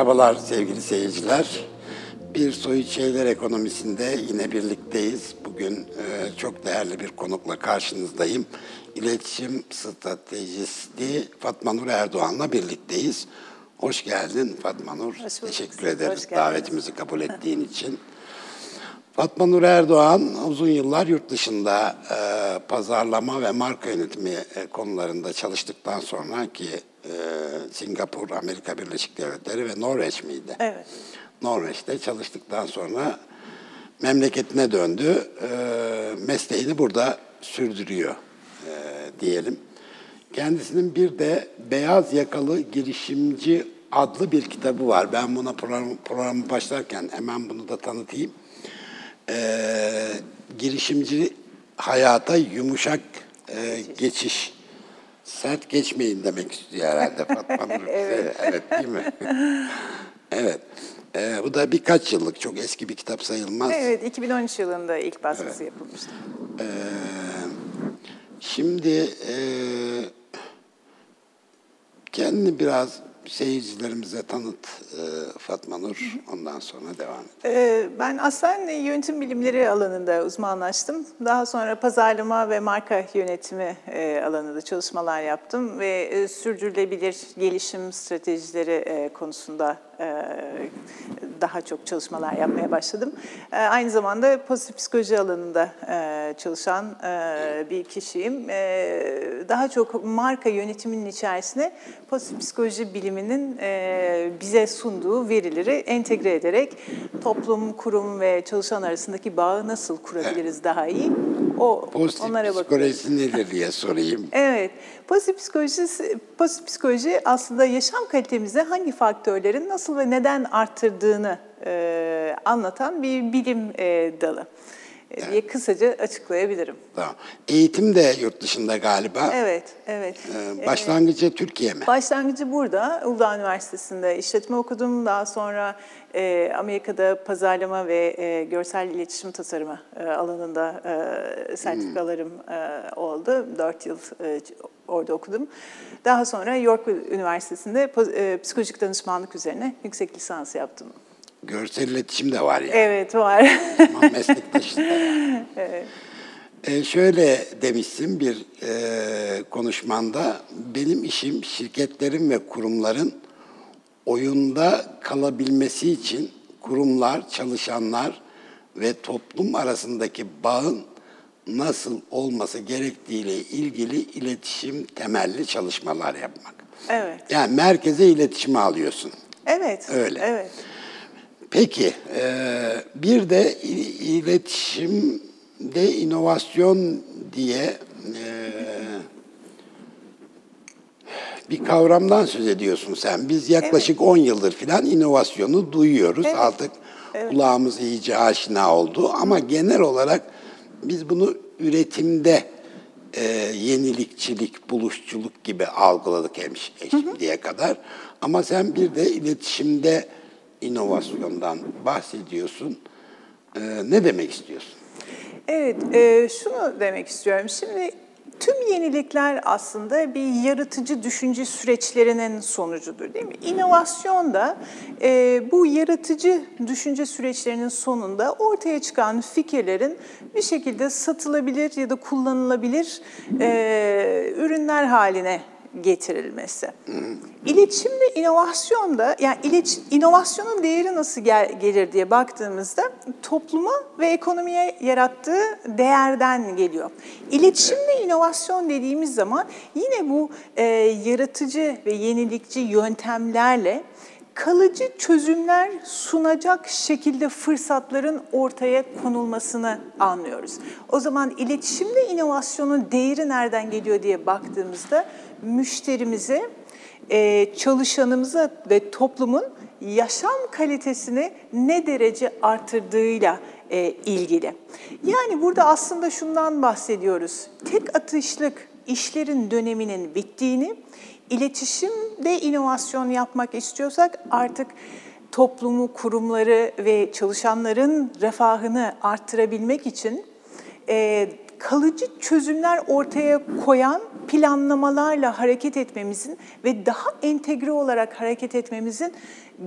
Merhabalar sevgili seyirciler. Bir Soyut Şeyler Ekonomisi'nde yine birlikteyiz. Bugün e, çok değerli bir konukla karşınızdayım. İletişim Stratejisti Fatma Nur Erdoğan'la birlikteyiz. Hoş geldin Fatma Nur. Hoş Teşekkür ederiz Hoş davetimizi kabul ettiğin için. Fatma Nur Erdoğan uzun yıllar yurt dışında e, pazarlama ve marka yönetimi e, konularında çalıştıktan sonra ki e, Singapur, Amerika Birleşik Devletleri ve Norveç miydi? Evet. Norveç'te çalıştıktan sonra memleketine döndü. E, mesleğini burada sürdürüyor e, diyelim. Kendisinin bir de Beyaz Yakalı Girişimci adlı bir kitabı var. Ben buna program, programı başlarken hemen bunu da tanıtayım. Ee, girişimci hayata yumuşak e, geçiş. Sert geçmeyin demek istiyor herhalde Fatma Nur. evet. evet değil mi? evet. Ee, bu da birkaç yıllık, çok eski bir kitap sayılmaz. Evet, 2013 yılında ilk baskısı yapılmıştı. Ee, şimdi e, kendini biraz seyircilerimize tanıt e, Fatma Nur. Ondan sonra devam et. Ee, Ben aslen yönetim bilimleri alanında uzmanlaştım. Daha sonra pazarlama ve marka yönetimi e, alanında çalışmalar yaptım ve e, sürdürülebilir gelişim stratejileri e, konusunda e, daha çok çalışmalar yapmaya başladım. E, Aynı zamanda pozitif psikoloji alanında e, çalışan e, bir kişiyim. E, Daha çok marka yönetiminin içerisine pozitif psikoloji biliminin e, bize sunduğu verileri entegre ederek toplum, kurum ve çalışan arasındaki bağı nasıl kurabiliriz daha iyi? O Pozitif onlara bakıyoruz. psikolojisi nedir diye sorayım. Evet, pozitif psikoloji, pozitif psikoloji aslında yaşam kalitemizi hangi faktörlerin nasıl ve neden arttırdığını e, anlatan bir bilim e, dalı e, diye kısaca açıklayabilirim. Tamam. Eğitim de yurt dışında galiba. Evet, evet. Ee, başlangıcı Türkiye mi? Başlangıcı burada, Uludağ Üniversitesi'nde işletme okudum. Daha sonra e, Amerika'da pazarlama ve e, görsel iletişim tasarımı e, alanında e, sertifikalarım e, oldu. Dört yıl e, orada okudum. Daha sonra York Üniversitesi'nde e, psikolojik danışmanlık üzerine yüksek lisans yaptım. Görsel iletişim de var ya. Evet, var. Da yani. Ee, şöyle demişsin bir e, konuşmanda, benim işim şirketlerin ve kurumların oyunda kalabilmesi için kurumlar, çalışanlar ve toplum arasındaki bağın nasıl olması gerektiğiyle ilgili iletişim temelli çalışmalar yapmak. evet, Yani merkeze iletişimi alıyorsun. evet, Öyle. evet. Peki, e, bir de iletişimde inovasyon diye e, bir kavramdan söz ediyorsun sen. Biz yaklaşık 10 yıldır filan inovasyonu duyuyoruz. Evet. Artık kulağımız iyice aşina oldu. Ama genel olarak biz bunu üretimde e, yenilikçilik, buluşçuluk gibi algıladık hem şimdiye kadar. Ama sen bir de iletişimde inovasyondan bahsediyorsun. E, ne demek istiyorsun? Evet, e, şunu demek istiyorum. Şimdi tüm yenilikler aslında bir yaratıcı düşünce süreçlerinin sonucudur değil mi? İnovasyon da e, bu yaratıcı düşünce süreçlerinin sonunda ortaya çıkan fikirlerin bir şekilde satılabilir ya da kullanılabilir e, ürünler haline getirilmesi. İletişimde inovasyon da yani iletişim, inovasyonun değeri nasıl gel- gelir diye baktığımızda topluma ve ekonomiye yarattığı değerden geliyor. İletişimde inovasyon dediğimiz zaman yine bu e, yaratıcı ve yenilikçi yöntemlerle kalıcı çözümler sunacak şekilde fırsatların ortaya konulmasını anlıyoruz. O zaman iletişimde inovasyonun değeri nereden geliyor diye baktığımızda müşterimize, e, çalışanımıza ve toplumun yaşam kalitesini ne derece artırdığıyla e, ilgili. Yani burada aslında şundan bahsediyoruz. Tek atışlık işlerin döneminin bittiğini, iletişimde inovasyon yapmak istiyorsak artık toplumu, kurumları ve çalışanların refahını arttırabilmek için e, kalıcı çözümler ortaya koyan planlamalarla hareket etmemizin ve daha entegre olarak hareket etmemizin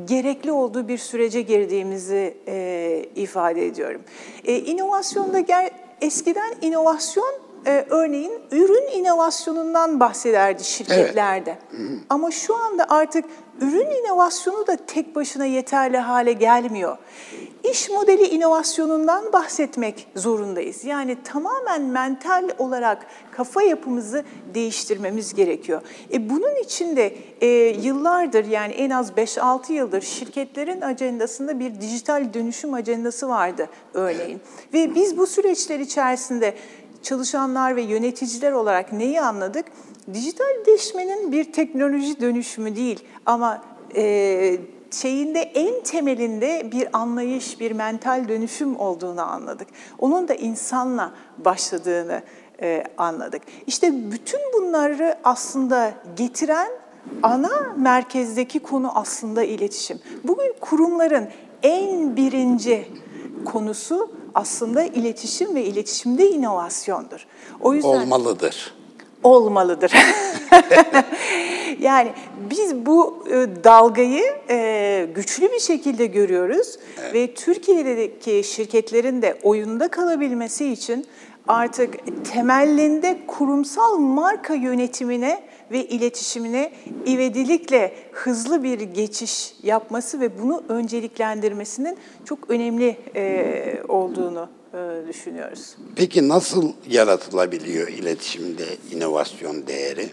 gerekli olduğu bir sürece girdiğimizi e, ifade ediyorum. E, inovasyonda ger eskiden inovasyon e, örneğin ürün inovasyonundan bahsederdi şirketlerde. Evet. Ama şu anda artık ürün inovasyonu da tek başına yeterli hale gelmiyor. İş modeli inovasyonundan bahsetmek zorundayız. Yani tamamen mental olarak kafa yapımızı değiştirmemiz gerekiyor. E bunun için de e, yıllardır yani en az 5-6 yıldır şirketlerin ajandasında bir dijital dönüşüm ajandası vardı örneğin. Ve biz bu süreçler içerisinde çalışanlar ve yöneticiler olarak neyi anladık? Dijitalleşmenin bir teknoloji dönüşümü değil ama e, şeyinde en temelinde bir anlayış, bir mental dönüşüm olduğunu anladık. Onun da insanla başladığını e, anladık. İşte bütün bunları aslında getiren ana merkezdeki konu aslında iletişim. Bugün kurumların en birinci konusu aslında iletişim ve iletişimde inovasyondur. O yüzden olmalıdır. Olmalıdır. yani biz bu e, dalgayı e, güçlü bir şekilde görüyoruz evet. ve Türkiye'deki şirketlerin de oyunda kalabilmesi için artık temelinde kurumsal marka yönetimine ve iletişimine ivedilikle hızlı bir geçiş yapması ve bunu önceliklendirmesinin çok önemli e, olduğunu düşünüyoruz. Peki nasıl yaratılabiliyor iletişimde inovasyon değeri?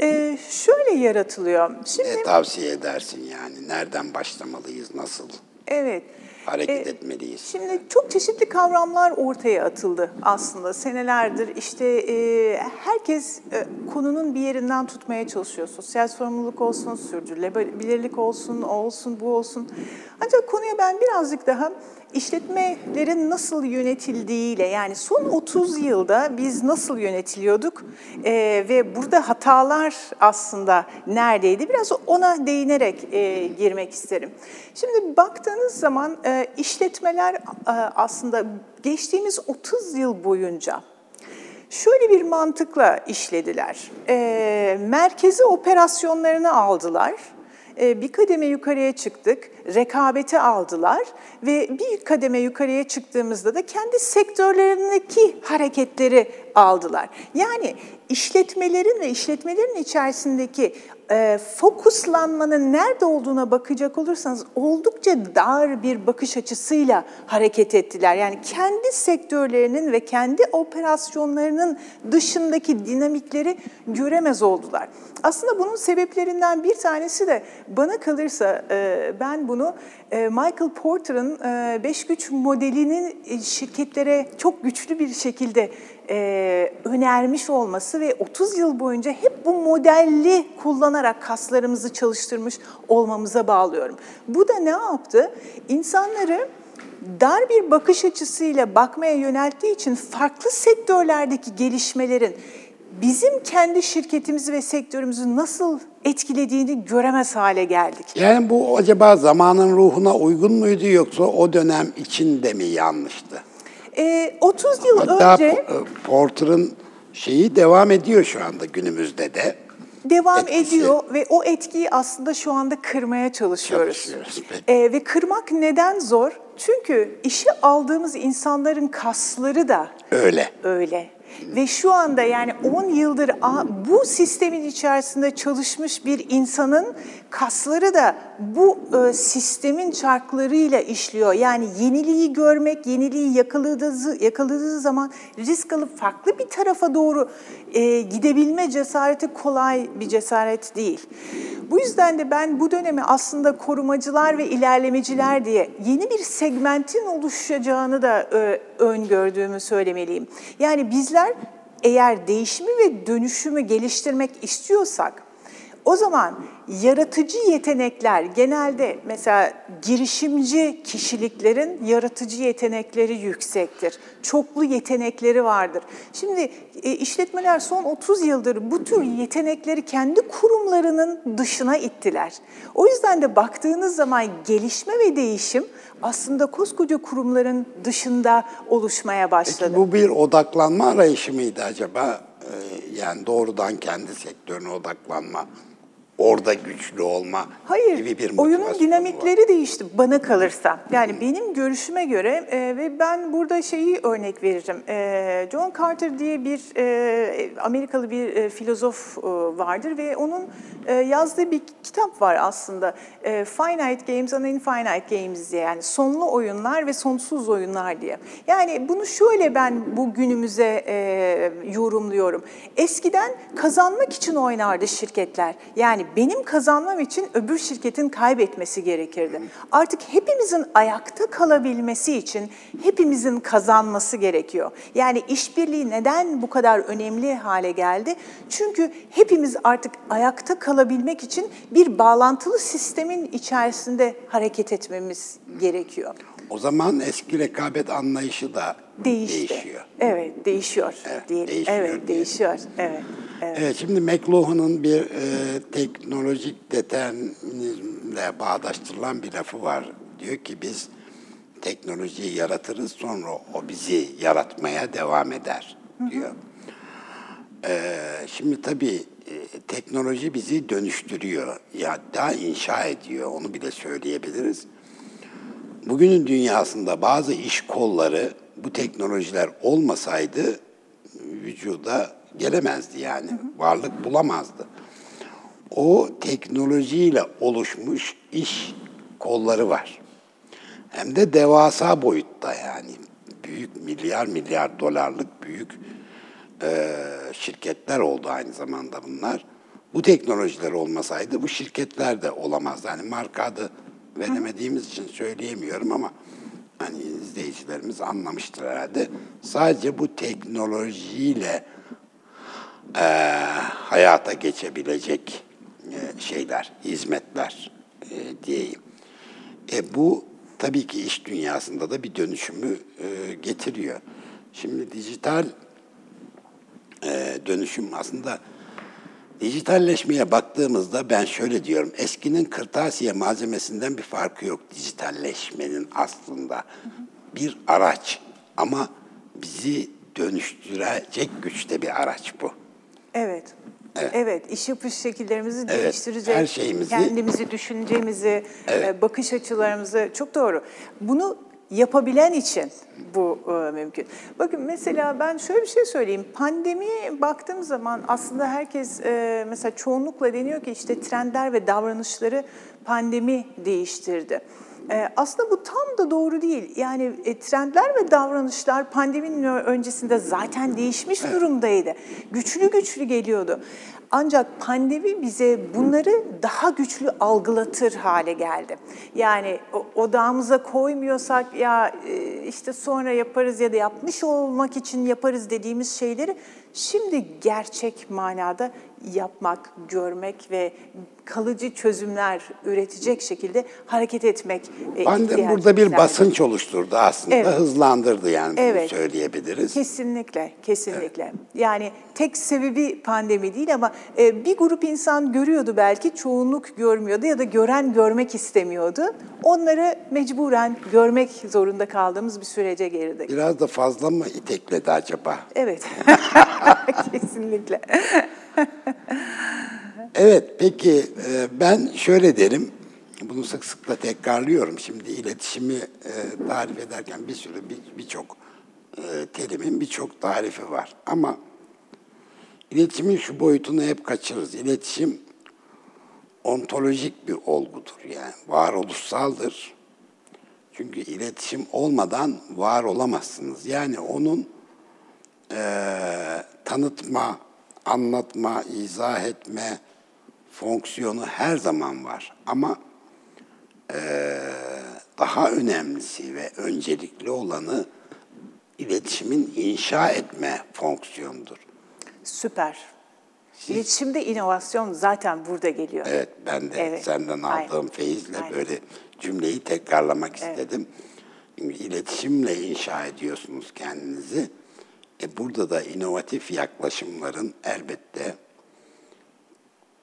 Ee, şöyle yaratılıyor. Şimdi ne tavsiye edersin yani? Nereden başlamalıyız? Nasıl? Evet hareket e, etmeliyiz. Şimdi çok çeşitli kavramlar ortaya atıldı aslında senelerdir. İşte e, herkes e, konunun bir yerinden tutmaya çalışıyor. Sosyal sorumluluk olsun, sürdürülebilirlik olsun, olsun, bu olsun. Ancak konuya ben birazcık daha işletmelerin nasıl yönetildiğiyle yani son 30 yılda biz nasıl yönetiliyorduk e, ve burada hatalar aslında neredeydi biraz ona değinerek e, girmek isterim. Şimdi baktığınız zaman e, işletmeler e, aslında geçtiğimiz 30 yıl boyunca şöyle bir mantıkla işlediler. E, merkezi operasyonlarını aldılar bir kademe yukarıya çıktık, rekabeti aldılar ve bir kademe yukarıya çıktığımızda da kendi sektörlerindeki hareketleri aldılar. Yani işletmelerin ve işletmelerin içerisindeki e, fokuslanmanın nerede olduğuna bakacak olursanız oldukça dar bir bakış açısıyla hareket ettiler. Yani kendi sektörlerinin ve kendi operasyonlarının dışındaki dinamikleri göremez oldular. Aslında bunun sebeplerinden bir tanesi de bana kalırsa e, ben bunu e, Michael Porter'ın e, beş güç modelinin e, şirketlere çok güçlü bir şekilde e, önermiş olması ve 30 yıl boyunca hep bu modelli kullanarak kaslarımızı çalıştırmış olmamıza bağlıyorum. Bu da ne yaptı? İnsanları dar bir bakış açısıyla bakmaya yönelttiği için farklı sektörlerdeki gelişmelerin bizim kendi şirketimizi ve sektörümüzü nasıl etkilediğini göremez hale geldik. Yani bu acaba zamanın ruhuna uygun muydu yoksa o dönem içinde mi yanlıştı? Ee, 30 yıl Hatta önce... E, Porter'ın şeyi devam ediyor şu anda günümüzde de. Devam etkisi. ediyor ve o etkiyi aslında şu anda kırmaya çalışıyoruz. Çalışıyoruz. Ee, ve kırmak neden zor? Çünkü işi aldığımız insanların kasları da öyle. Öyle. Ve şu anda yani 10 yıldır bu sistemin içerisinde çalışmış bir insanın kasları da bu e, sistemin çarklarıyla işliyor. Yani yeniliği görmek, yeniliği yakaladığı, yakaladığı zaman risk alıp farklı bir tarafa doğru e, gidebilme cesareti kolay bir cesaret değil. Bu yüzden de ben bu dönemi aslında korumacılar ve ilerlemeciler diye yeni bir segmentin oluşacağını da e, öngördüğümü söylemeliyim. Yani bizler eğer değişimi ve dönüşümü geliştirmek istiyorsak o zaman yaratıcı yetenekler genelde mesela girişimci kişiliklerin yaratıcı yetenekleri yüksektir. Çoklu yetenekleri vardır. Şimdi e, işletmeler son 30 yıldır bu tür yetenekleri kendi kurumlarının dışına ittiler. O yüzden de baktığınız zaman gelişme ve değişim aslında koskoca kurumların dışında oluşmaya başladı. Peki bu bir odaklanma arayışı mıydı acaba? Ee, yani doğrudan kendi sektörüne odaklanma orada güçlü olma Hayır, gibi bir oyunun dinamikleri var. değişti bana kalırsa. Yani benim görüşüme göre e, ve ben burada şeyi örnek veririm. E, John Carter diye bir e, Amerikalı bir e, filozof e, vardır ve onun e, yazdığı bir kitap var aslında. E, Finite Games and Infinite Games diye yani sonlu oyunlar ve sonsuz oyunlar diye. Yani bunu şöyle ben bu günümüze e, yorumluyorum. Eskiden kazanmak için oynardı şirketler. Yani benim kazanmam için öbür şirketin kaybetmesi gerekirdi. Artık hepimizin ayakta kalabilmesi için hepimizin kazanması gerekiyor. Yani işbirliği neden bu kadar önemli hale geldi? Çünkü hepimiz artık ayakta kalabilmek için bir bağlantılı sistemin içerisinde hareket etmemiz gerekiyor. O zaman eski rekabet anlayışı da Değişti. değişiyor. Evet, değişiyor. Evet, diyelim. değişiyor evet, diyelim. değişiyor. Evet. Evet. Evet, şimdi McLuhan'ın bir e, teknolojik determinizmle bağdaştırılan bir lafı var. Diyor ki biz teknolojiyi yaratırız sonra o bizi yaratmaya devam eder diyor. E, şimdi tabii e, teknoloji bizi dönüştürüyor. Ya daha inşa ediyor onu bile söyleyebiliriz. Bugünün dünyasında bazı iş kolları bu teknolojiler olmasaydı vücuda gelemezdi yani. Varlık bulamazdı. O teknolojiyle oluşmuş iş kolları var. Hem de devasa boyutta yani. Büyük milyar milyar dolarlık büyük e, şirketler oldu aynı zamanda bunlar. Bu teknolojiler olmasaydı bu şirketler de olamazdı. Yani marka adı veremediğimiz için söyleyemiyorum ama hani izleyicilerimiz anlamıştır herhalde. Sadece bu teknolojiyle e, hayata geçebilecek e, şeyler, hizmetler e, diyeyim. E, bu tabii ki iş dünyasında da bir dönüşümü e, getiriyor. Şimdi dijital e, dönüşüm aslında dijitalleşmeye baktığımızda ben şöyle diyorum. Eskinin kırtasiye malzemesinden bir farkı yok dijitalleşmenin aslında. Bir araç ama bizi dönüştürecek güçte bir araç bu. Evet. Evet. iş yapış şekillerimizi Evet, değiştirecek. her şeyimizi- Kendimizi, düşüncemizi, e, bakış açılarımızı çok doğru. Bunu yapabilen için bu e, mümkün. Bakın mesela ben şöyle bir şey söyleyeyim. Pandemiye baktığım zaman aslında herkes e, mesela çoğunlukla deniyor ki işte trendler ve davranışları pandemi değiştirdi. E, aslında bu tam da doğru değil. Yani e, trendler ve davranışlar pandeminin öncesinde zaten değişmiş durumdaydı. Güçlü güçlü geliyordu. Ancak pandemi bize bunları daha güçlü algılatır hale geldi. Yani odağımıza koymuyorsak ya e, işte sonra yaparız ya da yapmış olmak için yaparız dediğimiz şeyleri şimdi gerçek manada yapmak, görmek ve kalıcı çözümler üretecek şekilde hareket etmek e, burada bir basınç oluşturdu aslında. Evet. Hızlandırdı yani bunu Evet. söyleyebiliriz. Kesinlikle, kesinlikle. Yani tek sebebi pandemi değil ama e, bir grup insan görüyordu belki, çoğunluk görmüyordu ya da gören görmek istemiyordu. Onları mecburen görmek zorunda kaldığımız bir sürece girdik. Biraz da fazla mı itekledi acaba? Evet, kesinlikle. Evet, peki e, ben şöyle derim, bunu sık sık da tekrarlıyorum. Şimdi iletişimi e, tarif ederken bir sürü bir- birçok e, terimin birçok tarifi var. Ama iletişimin şu boyutunu hep kaçırırız. İletişim ontolojik bir olgudur yani varoluşsaldır. Çünkü iletişim olmadan var olamazsınız. Yani onun eee, tanıtma, anlatma, izah etme fonksiyonu her zaman var. Ama eee, daha önemlisi ve öncelikli olanı iletişimin inşa etme fonksiyonudur. Süper. İletişimde inovasyon zaten burada geliyor. Evet, ben de Evet, senden aynen. aldığım feyizle Aynen. böyle cümleyi tekrarlamak istedim. Çünkü iletişimle inşa ediyorsunuz kendinizi. E burada da inovatif yaklaşımların elbette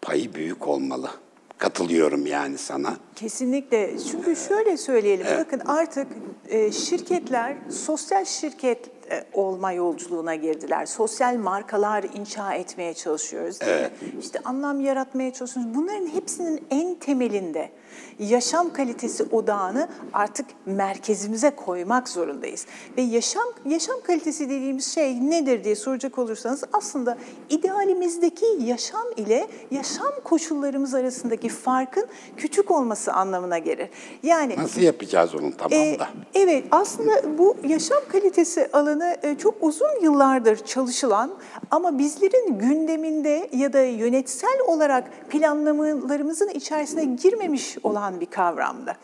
payı büyük olmalı. katılıyorum yani sana. Kesinlikle. Çünkü şöyle söyleyelim. Bakın artık e, şirketler sosyal şirket e, olma yolculuğuna girdiler. Sosyal markalar inşa etmeye çalışıyoruz değil mi? İşte anlam yaratmaya çalışıyoruz. Bunların hepsinin en temelinde yaşam kalitesi odağını artık merkezimize koymak zorundayız. Ve yaşam yaşam kalitesi dediğimiz şey nedir diye soracak olursanız aslında idealimizdeki yaşam ile yaşam koşullarımız arasındaki farkın küçük olması anlamına gelir. Yani Nasıl yapacağız onun tamam e, da? evet, aslında bu yaşam kalitesi alanı e, çok uzun yıllardır çalışılan ama bizlerin gündeminde ya da yönetsel olarak planlamalarımızın içerisine girmemiş olan bir kavramdı.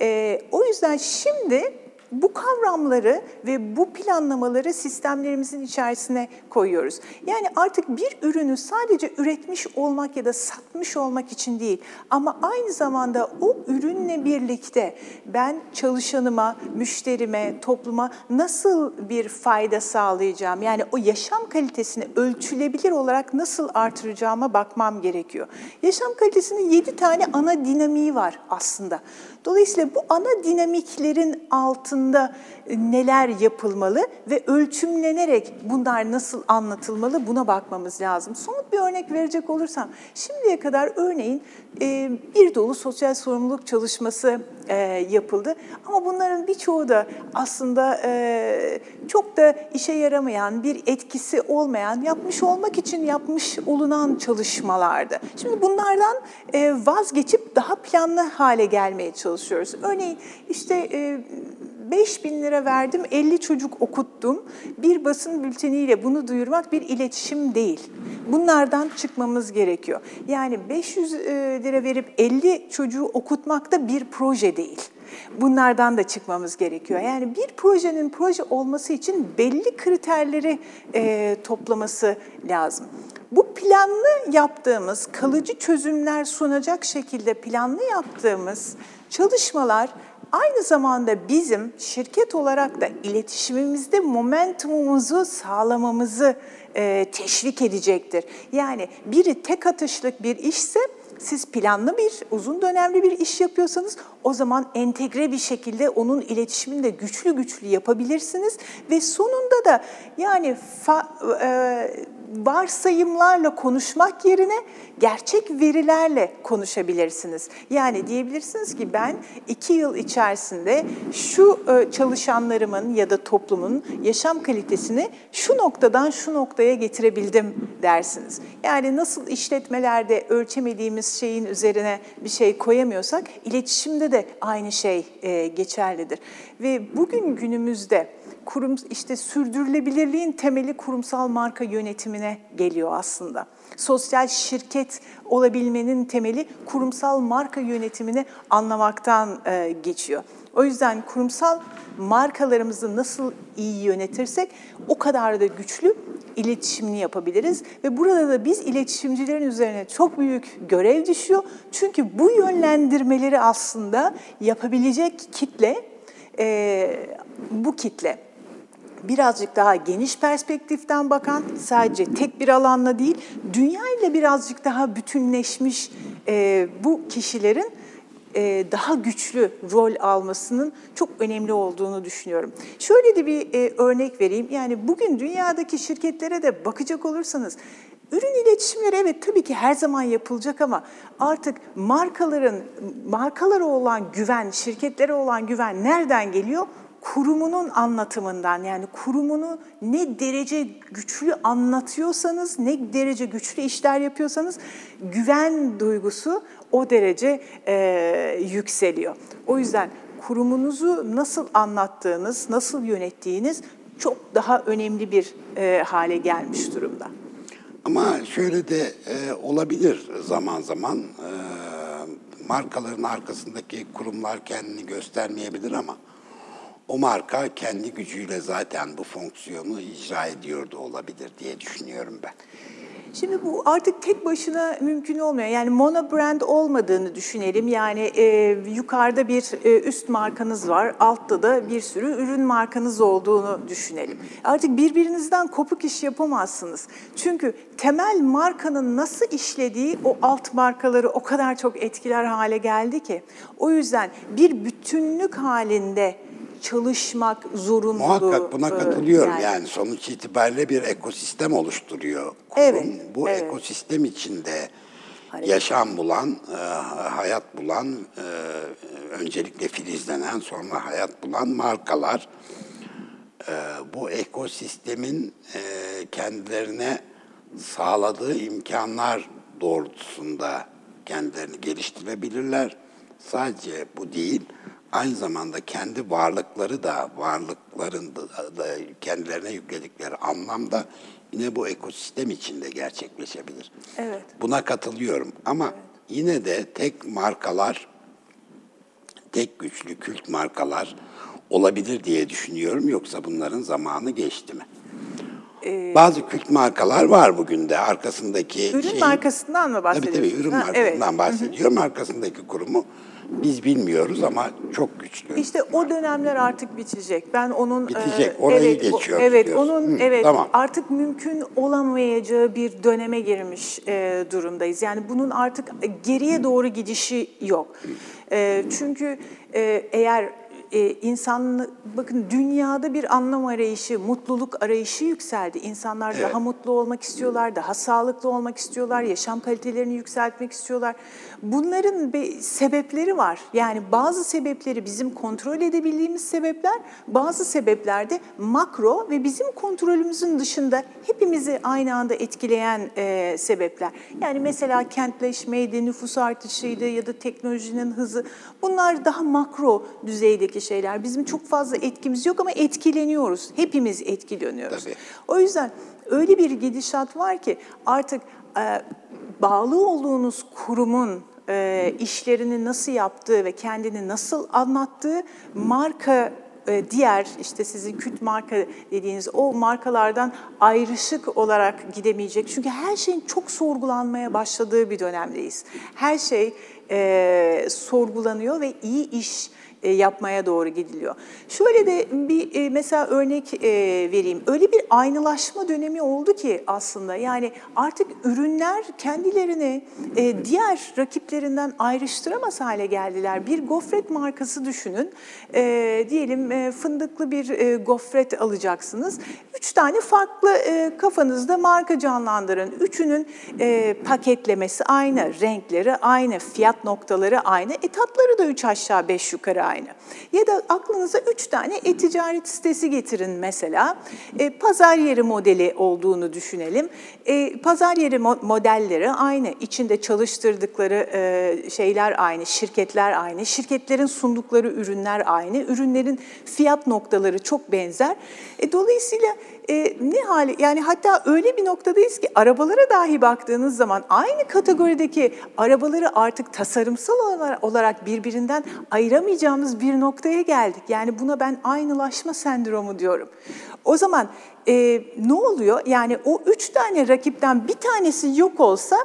E, o yüzden şimdi bu kavramları ve bu planlamaları sistemlerimizin içerisine koyuyoruz. Yani artık bir ürünü sadece üretmiş olmak ya da satmış olmak için değil ama aynı zamanda o ürünle birlikte ben çalışanıma, müşterime, topluma nasıl bir fayda sağlayacağım? Yani o yaşam kalitesini ölçülebilir olarak nasıl artıracağıma bakmam gerekiyor. Yaşam kalitesinin 7 tane ana dinamiği var aslında. Dolayısıyla bu ana dinamiklerin altında e, neler yapılmalı ve ölçümlenerek bunlar nasıl anlatılmalı buna bakmamız lazım. Somut bir örnek verecek olursam, şimdiye kadar örneğin bir dolu sosyal sorumluluk çalışması e, yapıldı. Ama bunların birçoğu da aslında çok da işe yaramayan, bir etkisi olmayan, yapmış olmak için yapmış olunan çalışmalardı. Şimdi bunlardan vazgeçip daha planlı hale gelmeye çalışıyoruz. Örneğin işte 5 bin lira verdim, 50 çocuk okuttum. Bir basın bülteniyle bunu duyurmak bir iletişim değil. Bunlardan çıkmamız gerekiyor. Yani 500 lira verip 50 çocuğu okutmak da bir proje değil. Bunlardan da çıkmamız gerekiyor. Yani bir projenin proje olması için belli kriterleri e, toplaması lazım. Bu planlı yaptığımız, kalıcı çözümler sunacak şekilde planlı yaptığımız çalışmalar aynı zamanda bizim şirket olarak da iletişimimizde momentumumuzu sağlamamızı e, teşvik edecektir. Yani biri tek atışlık bir işse siz planlı bir, uzun dönemli bir iş yapıyorsanız o zaman entegre bir şekilde onun iletişimini de güçlü güçlü yapabilirsiniz ve sonunda da yani fa, e, varsayımlarla konuşmak yerine gerçek verilerle konuşabilirsiniz. Yani diyebilirsiniz ki ben iki yıl içerisinde şu e, çalışanlarımın ya da toplumun yaşam kalitesini şu noktadan şu noktaya getirebildim dersiniz. Yani nasıl işletmelerde ölçemediğimiz şeyin üzerine bir şey koyamıyorsak iletişimde de aynı şey e, geçerlidir. Ve bugün günümüzde kurum işte sürdürülebilirliğin temeli kurumsal marka yönetimine geliyor aslında. Sosyal şirket olabilmenin temeli kurumsal marka yönetimini anlamaktan e, geçiyor. O yüzden kurumsal markalarımızı nasıl iyi yönetirsek o kadar da güçlü iletişimini yapabiliriz. Ve burada da biz iletişimcilerin üzerine çok büyük görev düşüyor. Çünkü bu yönlendirmeleri aslında yapabilecek kitle e, bu kitle birazcık daha geniş perspektiften bakan, sadece tek bir alanla değil, dünya ile birazcık daha bütünleşmiş e, bu kişilerin e, daha güçlü rol almasının çok önemli olduğunu düşünüyorum. Şöyle de bir e, örnek vereyim. Yani bugün dünyadaki şirketlere de bakacak olursanız Ürün iletişimleri evet tabii ki her zaman yapılacak ama artık markaların markalara olan güven, şirketlere olan güven nereden geliyor? Kurumunun anlatımından yani kurumunu ne derece güçlü anlatıyorsanız, ne derece güçlü işler yapıyorsanız güven duygusu o derece e, yükseliyor. O yüzden kurumunuzu nasıl anlattığınız, nasıl yönettiğiniz çok daha önemli bir e, hale gelmiş durumda. Ama şöyle de e, olabilir zaman zaman. E, markaların arkasındaki kurumlar kendini göstermeyebilir ama o marka kendi gücüyle zaten bu fonksiyonu icra ediyordu olabilir diye düşünüyorum ben. Şimdi bu artık tek başına mümkün olmuyor. Yani mono brand olmadığını düşünelim. Yani e, yukarıda bir e, üst markanız var, altta da bir sürü ürün markanız olduğunu düşünelim. Artık birbirinizden kopuk iş yapamazsınız. Çünkü temel markanın nasıl işlediği o alt markaları o kadar çok etkiler hale geldi ki. O yüzden bir bütünlük halinde çalışmak zorunlu. Muhakkak buna katılıyorum. Yani, yani sonuç itibariyle bir ekosistem oluşturuyor kurum. Evet, Bu evet. ekosistem içinde yaşam bulan, e, hayat bulan, e, öncelikle filizlenen sonra hayat bulan markalar e, bu ekosistemin kendilerine sağladığı imkanlar doğrultusunda kendilerini geliştirebilirler. Sadece bu değil, aynı zamanda kendi varlıkları da, varlıkların da, da kendilerine yükledikleri anlamda yine bu ekosistem içinde gerçekleşebilir. Evet. Buna katılıyorum ama yine de tek markalar, tek güçlü kült markalar olabilir diye düşünüyorum. Yoksa bunların zamanı geçti mi? Bazı kült markalar var bugün de arkasındaki Ürün şeyi- markasından mı Tabii bahsediyorsunuz? tabii ürün Ha, markasından evet. bahsediyorum. Arkasındaki kurumu biz bilmiyoruz ama çok güçlü. İşte o dönemler artık bitecek. Ben onun Bitecek, e, orayı evet, geçiyoruz Evet, diyorsun. onun Hı, evet tamam. artık mümkün olamayacağı bir döneme girmiş e, durumdayız. Yani bunun artık geriye doğru gidişi yok. E, çünkü e, eğer e, insan bakın dünyada bir anlam arayışı, mutluluk arayışı yükseldi. İnsanlar Evet. daha mutlu olmak istiyorlar, daha sağlıklı olmak istiyorlar, yaşam kalitelerini yükseltmek istiyorlar. Bunların bir sebepleri var. Yani bazı sebepleri bizim kontrol edebildiğimiz sebepler, bazı sebepler de makro ve bizim kontrolümüzün dışında hepimizi aynı anda etkileyen e, sebepler. Yani mesela kentleşmeydi, nüfus artışıydı ya da teknolojinin hızı. Bunlar daha makro düzeydeki şeyler. Bizim çok fazla etkimiz yok ama etkileniyoruz. Hepimiz etkileniyoruz. Tabii. O yüzden öyle bir gidişat var ki artık e, bağlı olduğunuz kurumun e, işlerini nasıl yaptığı ve kendini nasıl anlattığı marka e, diğer işte sizin küt marka dediğiniz o markalardan ayrışık olarak gidemeyecek. Çünkü her şeyin çok sorgulanmaya başladığı bir dönemdeyiz. Her şey e, sorgulanıyor ve iyi iş yapmaya doğru gidiliyor. Şöyle de bir e, mesela örnek e, vereyim. Öyle bir aynılaşma dönemi oldu ki aslında yani artık ürünler kendilerini e, diğer rakiplerinden ayrıştıramaz hale geldiler. Bir gofret markası düşünün. E, diyelim e, fındıklı bir e, gofret alacaksınız. Üç tane farklı e, kafanızda marka canlandırın. Üçünün e, paketlemesi aynı, renkleri aynı, fiyat noktaları aynı, e tatları da üç aşağı beş yukarı aynı. Ya da aklınıza üç tane e-ticaret sitesi getirin mesela. E, pazar yeri modeli olduğunu düşünelim. E, pazar yeri mo- modelleri aynı. İçinde çalıştırdıkları e, şeyler aynı, şirketler aynı. Şirketlerin sundukları ürünler aynı. Ürünlerin fiyat noktaları çok benzer. E, dolayısıyla e, ne hali yani hatta öyle bir noktadayız ki arabalara dahi baktığınız zaman aynı kategorideki arabaları artık tasarımsal olarak- birbirinden ayıramayacağımız bir noktaya geldik. Yani buna ben aynılaşma sendromu diyorum. O zaman e, ne oluyor? Yani o üç tane rakipten bir tanesi yok olsa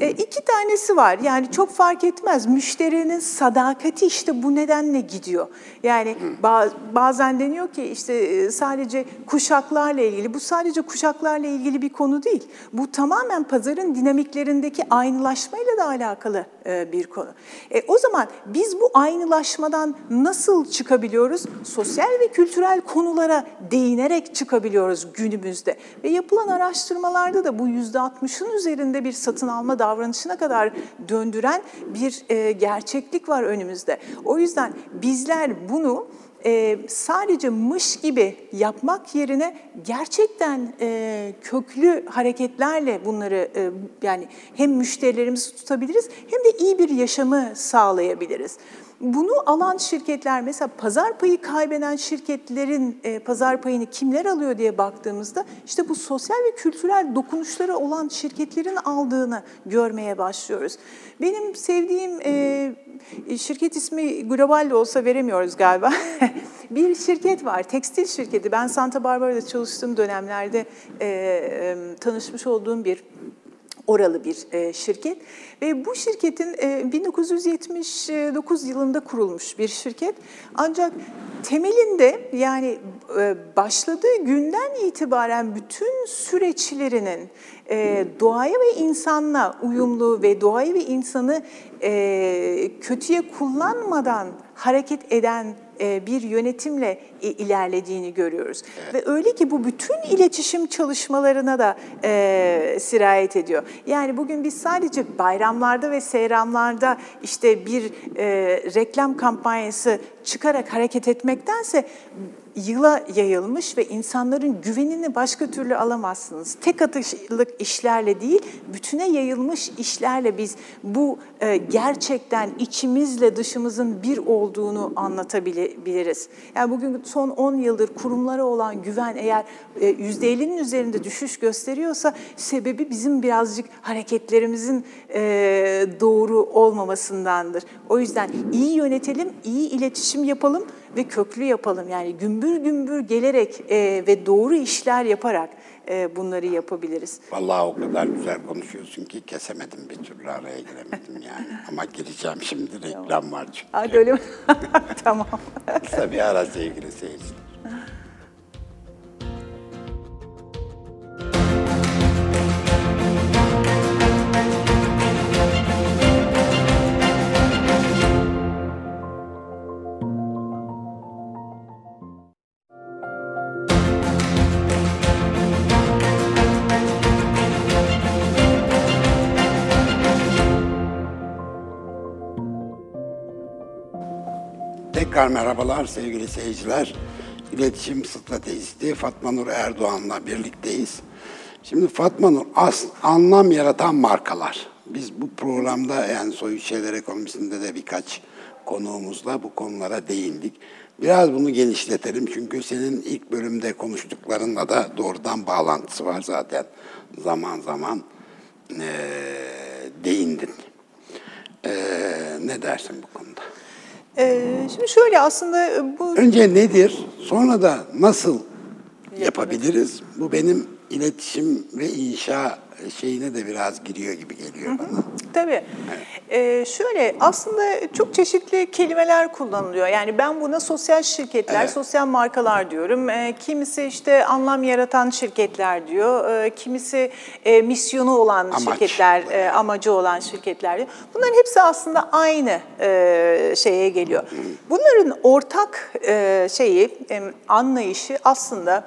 e, iki tanesi var. Yani çok fark etmez. Müşterinin sadakati işte bu nedenle gidiyor. Yani ba- bazen deniyor ki işte e, sadece kuşaklarla ilgili. Bu sadece kuşaklarla ilgili bir konu değil. Bu tamamen pazarın dinamiklerindeki aynılaşmayla da alakalı e, bir konu. E, o zaman biz bu aynılaşmadan nasıl çıkabiliyoruz? Sosyal ve kültürel konulara değinerek çıkabiliyoruz günümüzde. Ve yapılan araştırmalarda da bu %60'ın üzerinde bir satın alma davranışına kadar döndüren bir e, gerçeklik var önümüzde. O yüzden bizler bunu e, sadece mış gibi yapmak yerine gerçekten e, köklü hareketlerle bunları e, yani hem müşterilerimizi tutabiliriz hem de iyi bir yaşamı sağlayabiliriz. Bunu alan şirketler mesela pazar payı kaybeden şirketlerin e, pazar payını kimler alıyor diye baktığımızda işte bu sosyal ve kültürel dokunuşları olan şirketlerin aldığını görmeye başlıyoruz. Benim sevdiğim e, şirket ismi global de olsa veremiyoruz galiba. bir şirket var, tekstil şirketi. Ben Santa Barbara'da çalıştığım dönemlerde e, e, tanışmış olduğum bir oralı bir e, şirket bu şirketin e, 1979 yılında kurulmuş bir şirket. Ancak temelinde yani e, başladığı günden itibaren bütün süreçlerinin e, doğaya ve insanla uyumlu ve doğayı ve insanı e, kötüye kullanmadan hareket eden e, bir yönetimle ilerlediğini görüyoruz. Evet. Ve öyle ki bu bütün iletişim çalışmalarına da e, sirayet ediyor. Yani bugün biz sadece bayramlarda ve seyramlarda işte bir e, reklam kampanyası çıkarak hareket etmektense yıla yayılmış ve insanların güvenini başka türlü alamazsınız. Tek atışlık işlerle değil, bütüne yayılmış işlerle biz bu e, gerçekten içimizle dışımızın bir olduğunu anlatabiliriz. Yani bugün son 10 yıldır kurumlara olan güven eğer e, %50'nin üzerinde düşüş gösteriyorsa sebebi bizim birazcık hareketlerimizin e, doğru olmamasındandır. O yüzden iyi yönetelim, iyi iletişim yapalım ve köklü yapalım. Yani gümbür gümbür gelerek e, ve doğru işler yaparak e, bunları yapabiliriz. Vallahi o kadar güzel konuşuyorsun ki kesemedim bir türlü araya giremedim yani. Ama gireceğim şimdi reklam var çünkü. Hadi öyle mi? tamam. Kısa bir ara sevgili seyirciler. Tekrar merhabalar sevgili seyirciler. İletişim stratejisti Fatma Nur Erdoğan'la birlikteyiz. Şimdi Fatma Nur, as, anlam yaratan markalar. Biz bu programda yani Soyut Şeyler Ekonomisi'nde de birkaç konuğumuzla bu konulara değindik. Biraz bunu genişletelim çünkü senin ilk bölümde konuştuklarınla da doğrudan bağlantısı var zaten. Zaman zaman e, değindin. E, ne dersin bu konuda? Ee, şimdi şöyle aslında bu... Önce nedir, sonra da nasıl yapabiliriz? Bu benim iletişim ve inşa şeyine de biraz giriyor gibi geliyor hı hı. bana. Tabii. Evet. Ee, şöyle aslında çok çeşitli kelimeler kullanılıyor. Yani ben buna sosyal şirketler, evet. sosyal markalar diyorum. Ee, kimisi işte anlam yaratan şirketler diyor. Ee, kimisi e, misyonu olan Amaç. şirketler, e, amacı olan şirketler diyor. Bunların hepsi aslında aynı e, şeye geliyor. Hı. Bunların ortak e, şeyi, e, anlayışı aslında...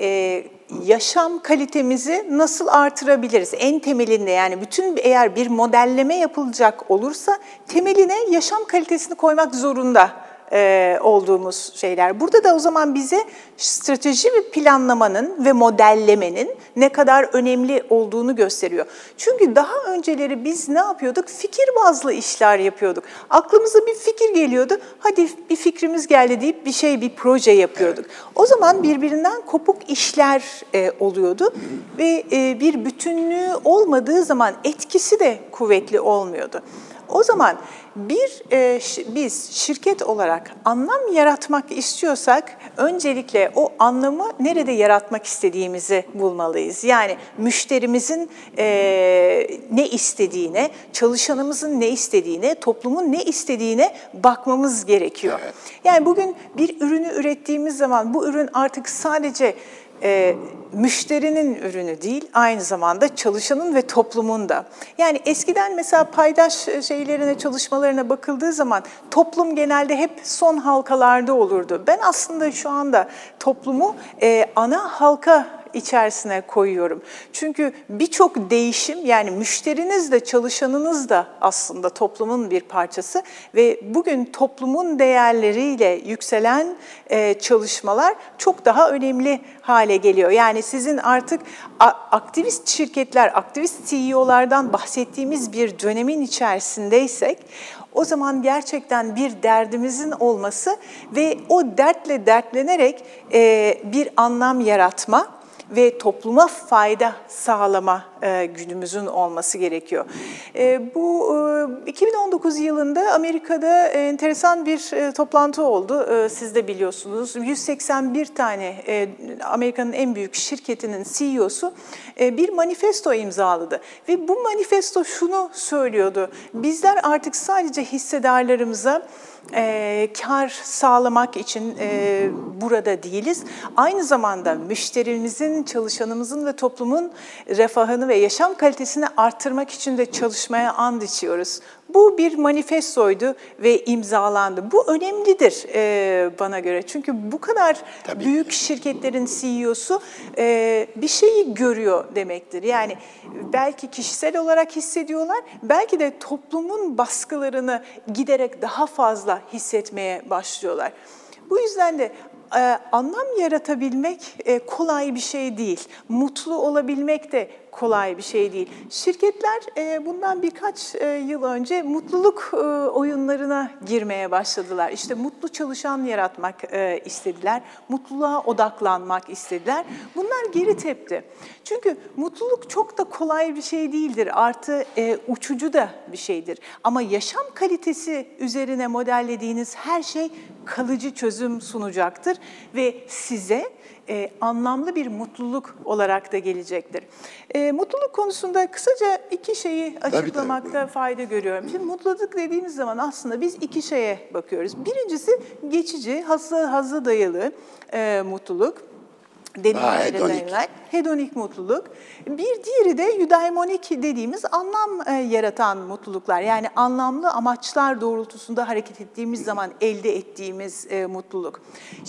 E, yaşam kalitemizi nasıl artırabiliriz? En temelinde yani bütün eğer bir modelleme yapılacak olursa temeline yaşam kalitesini koymak zorunda e, olduğumuz şeyler. Burada da o zaman bize strateji ve planlamanın ve modellemenin ne kadar önemli olduğunu gösteriyor. Çünkü daha önceleri biz ne yapıyorduk? Fikir bazlı işler yapıyorduk. Aklımıza bir fikir geliyordu. Hadi bir fikrimiz geldi deyip bir şey, bir proje yapıyorduk. O zaman birbirinden kopuk işler e, oluyordu ve e, bir bütünlüğü olmadığı zaman etkisi de kuvvetli olmuyordu. O zaman bir e, biz şirket olarak anlam yaratmak istiyorsak öncelikle o anlamı nerede yaratmak istediğimizi bulmalıyız. Yani müşterimizin e, ne istediğine, çalışanımızın ne istediğine, toplumun ne istediğine bakmamız gerekiyor. Evet. Yani bugün bir ürünü ürettiğimiz zaman bu ürün artık sadece e, müşterinin ürünü değil, aynı zamanda çalışanın ve toplumun da. Yani eskiden mesela paydaş şeylerine, çalışmalarına bakıldığı zaman toplum genelde hep son halkalarda olurdu. Ben aslında şu anda toplumu e, ana halka içerisine koyuyorum. Çünkü birçok değişim yani müşteriniz de çalışanınız da aslında toplumun bir parçası ve bugün toplumun değerleriyle yükselen e, çalışmalar çok daha önemli hale geliyor. Yani sizin artık aktivist şirketler, aktivist CEO'lardan bahsettiğimiz bir dönemin içerisindeysek o zaman gerçekten bir derdimizin olması ve o dertle dertlenerek e, bir anlam yaratma ve topluma fayda sağlama e, günümüzün olması gerekiyor. E, bu e, 2019 yılında Amerika'da enteresan bir e, toplantı oldu. E, siz de biliyorsunuz. 181 tane e, Amerika'nın en büyük şirketinin CEO'su e, bir manifesto imzaladı. Ve bu manifesto şunu söylüyordu. Bizler artık sadece hissedarlarımıza e, kar sağlamak için e, burada değiliz. Aynı zamanda müşterimizin, çalışanımızın ve toplumun refahını ve yaşam kalitesini arttırmak için de çalışmaya and içiyoruz. Bu bir manifestoydu ve imzalandı. Bu önemlidir e, bana göre. Çünkü bu kadar Tabii. büyük şirketlerin CEO'su e, bir şeyi görüyor demektir. Yani belki kişisel olarak hissediyorlar, belki de toplumun baskılarını giderek daha fazla hissetmeye başlıyorlar. Bu yüzden de e, anlam yaratabilmek e, kolay bir şey değil. Mutlu olabilmek de kolay bir şey değil. Şirketler e, bundan birkaç e, yıl önce mutluluk e, oyunlarına girmeye başladılar. İşte mutlu çalışan yaratmak istediler, mutluluğa odaklanmak istediler. Bunlar geri tepti. Çünkü mutluluk çok da kolay bir şey değildir. Artı uçucu da bir şeydir. Ama yaşam kalitesi üzerine modellediğiniz her şey kalıcı çözüm sunacaktır ve size e, anlamlı bir mutluluk olarak da gelecektir. E, mutluluk konusunda kısaca iki şeyi açıklamakta tabii, tabii. fayda görüyorum. Şimdi mutluluk dediğimiz zaman aslında biz iki şeye bakıyoruz. Birincisi geçici, hazı, hazı dayalı e, mutluluk deneyimlere dayanan hedonik mutluluk. Bir diğeri de eudaimonik dediğimiz anlam e, yaratan mutluluklar. Yani anlamlı amaçlar doğrultusunda hareket ettiğimiz zaman elde ettiğimiz e, mutluluk.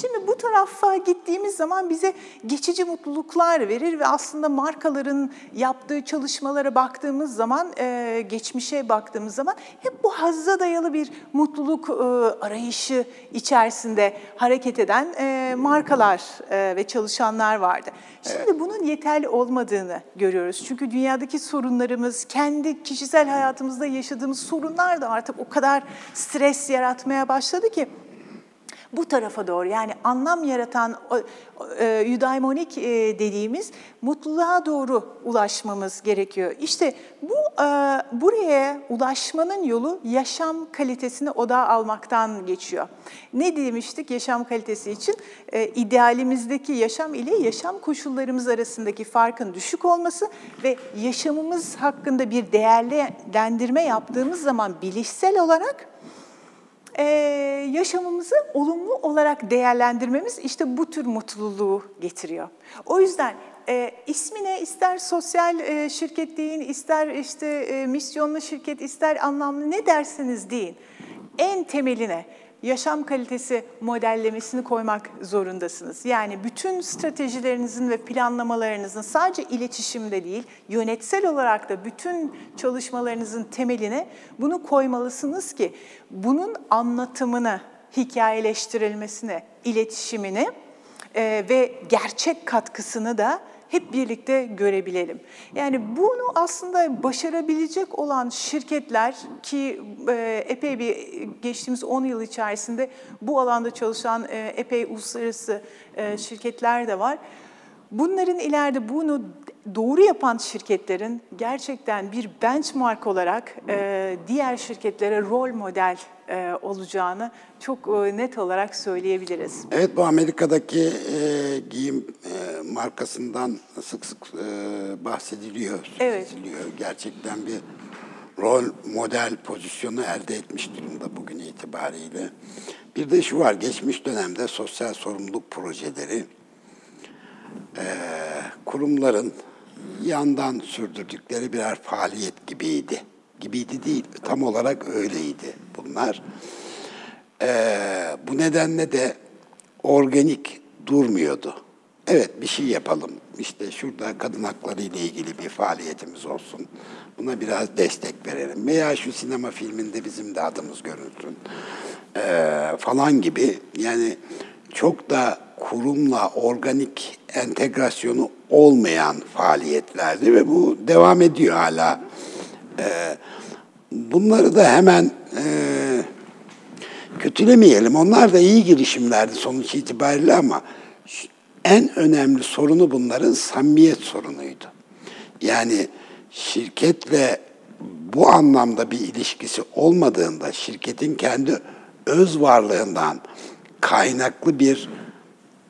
Şimdi bu tarafa gittiğimiz zaman bize geçici mutluluklar verir ve aslında markaların yaptığı çalışmalara baktığımız zaman, e, geçmişe baktığımız zaman hep bu hazza dayalı bir mutluluk e, arayışı içerisinde hareket eden e, markalar e, ve çalışanlar vardı. Şimdi evet. bunun yeterli olmadığını görüyoruz. Çünkü dünyadaki sorunlarımız, kendi kişisel hayatımızda yaşadığımız sorunlar da artık o kadar stres yaratmaya başladı ki bu tarafa doğru yani anlam yaratan e, eudaimonik e, dediğimiz mutluluğa doğru ulaşmamız gerekiyor. İşte bu e, buraya ulaşmanın yolu yaşam kalitesini odağa almaktan geçiyor. Ne demiştik yaşam kalitesi için? E, idealimizdeki yaşam ile yaşam koşullarımız arasındaki farkın düşük olması ve yaşamımız hakkında bir değerlendirme yaptığımız zaman bilişsel olarak e, yaşamımızı olumlu olarak değerlendirmemiz işte bu tür mutluluğu getiriyor. O yüzden e, ismine ister sosyal e, şirket deyin, ister işte e, misyonlu şirket, ister anlamlı ne derseniz deyin. En temeline yaşam kalitesi modellemesini koymak zorundasınız. Yani bütün stratejilerinizin ve planlamalarınızın sadece iletişimde değil, yönetsel olarak da bütün çalışmalarınızın temeline bunu koymalısınız ki bunun anlatımını, hikayeleştirilmesini, iletişimini e, ve gerçek katkısını da hep birlikte görebilelim. Yani bunu aslında başarabilecek olan şirketler ki e, epey bir geçtiğimiz 10 yıl içerisinde bu alanda çalışan e, epey uluslararası e, şirketler de var. Bunların ileride bunu doğru yapan şirketlerin gerçekten bir benchmark olarak e, diğer şirketlere rol model e, olacağını çok e, net olarak söyleyebiliriz. Evet bu Amerika'daki e, giyim e, markasından sık sık e, bahsediliyor, evet. Gerçekten bir rol model pozisyonu elde etmiş durumda bugün itibariyle. Bir de şu var, geçmiş dönemde sosyal sorumluluk projeleri e, kurumların yandan sürdürdükleri birer faaliyet gibiydi. Gibiydi değil, tam olarak öyleydi bunlar. Ee, bu nedenle de organik durmuyordu. Evet bir şey yapalım. İşte şurada kadın hakları ile ilgili bir faaliyetimiz olsun. Buna biraz destek verelim. Veya şu sinema filminde bizim de adımız görünsün. Ee, falan gibi. Yani çok da kurumla organik entegrasyonu olmayan faaliyetlerdi ve bu devam ediyor hala. Ee, bunları da hemen e, kötülemeyelim. Onlar da iyi girişimlerdi sonuç itibariyle ama en önemli sorunu bunların samimiyet sorunuydu. Yani şirketle bu anlamda bir ilişkisi olmadığında şirketin kendi öz varlığından kaynaklı bir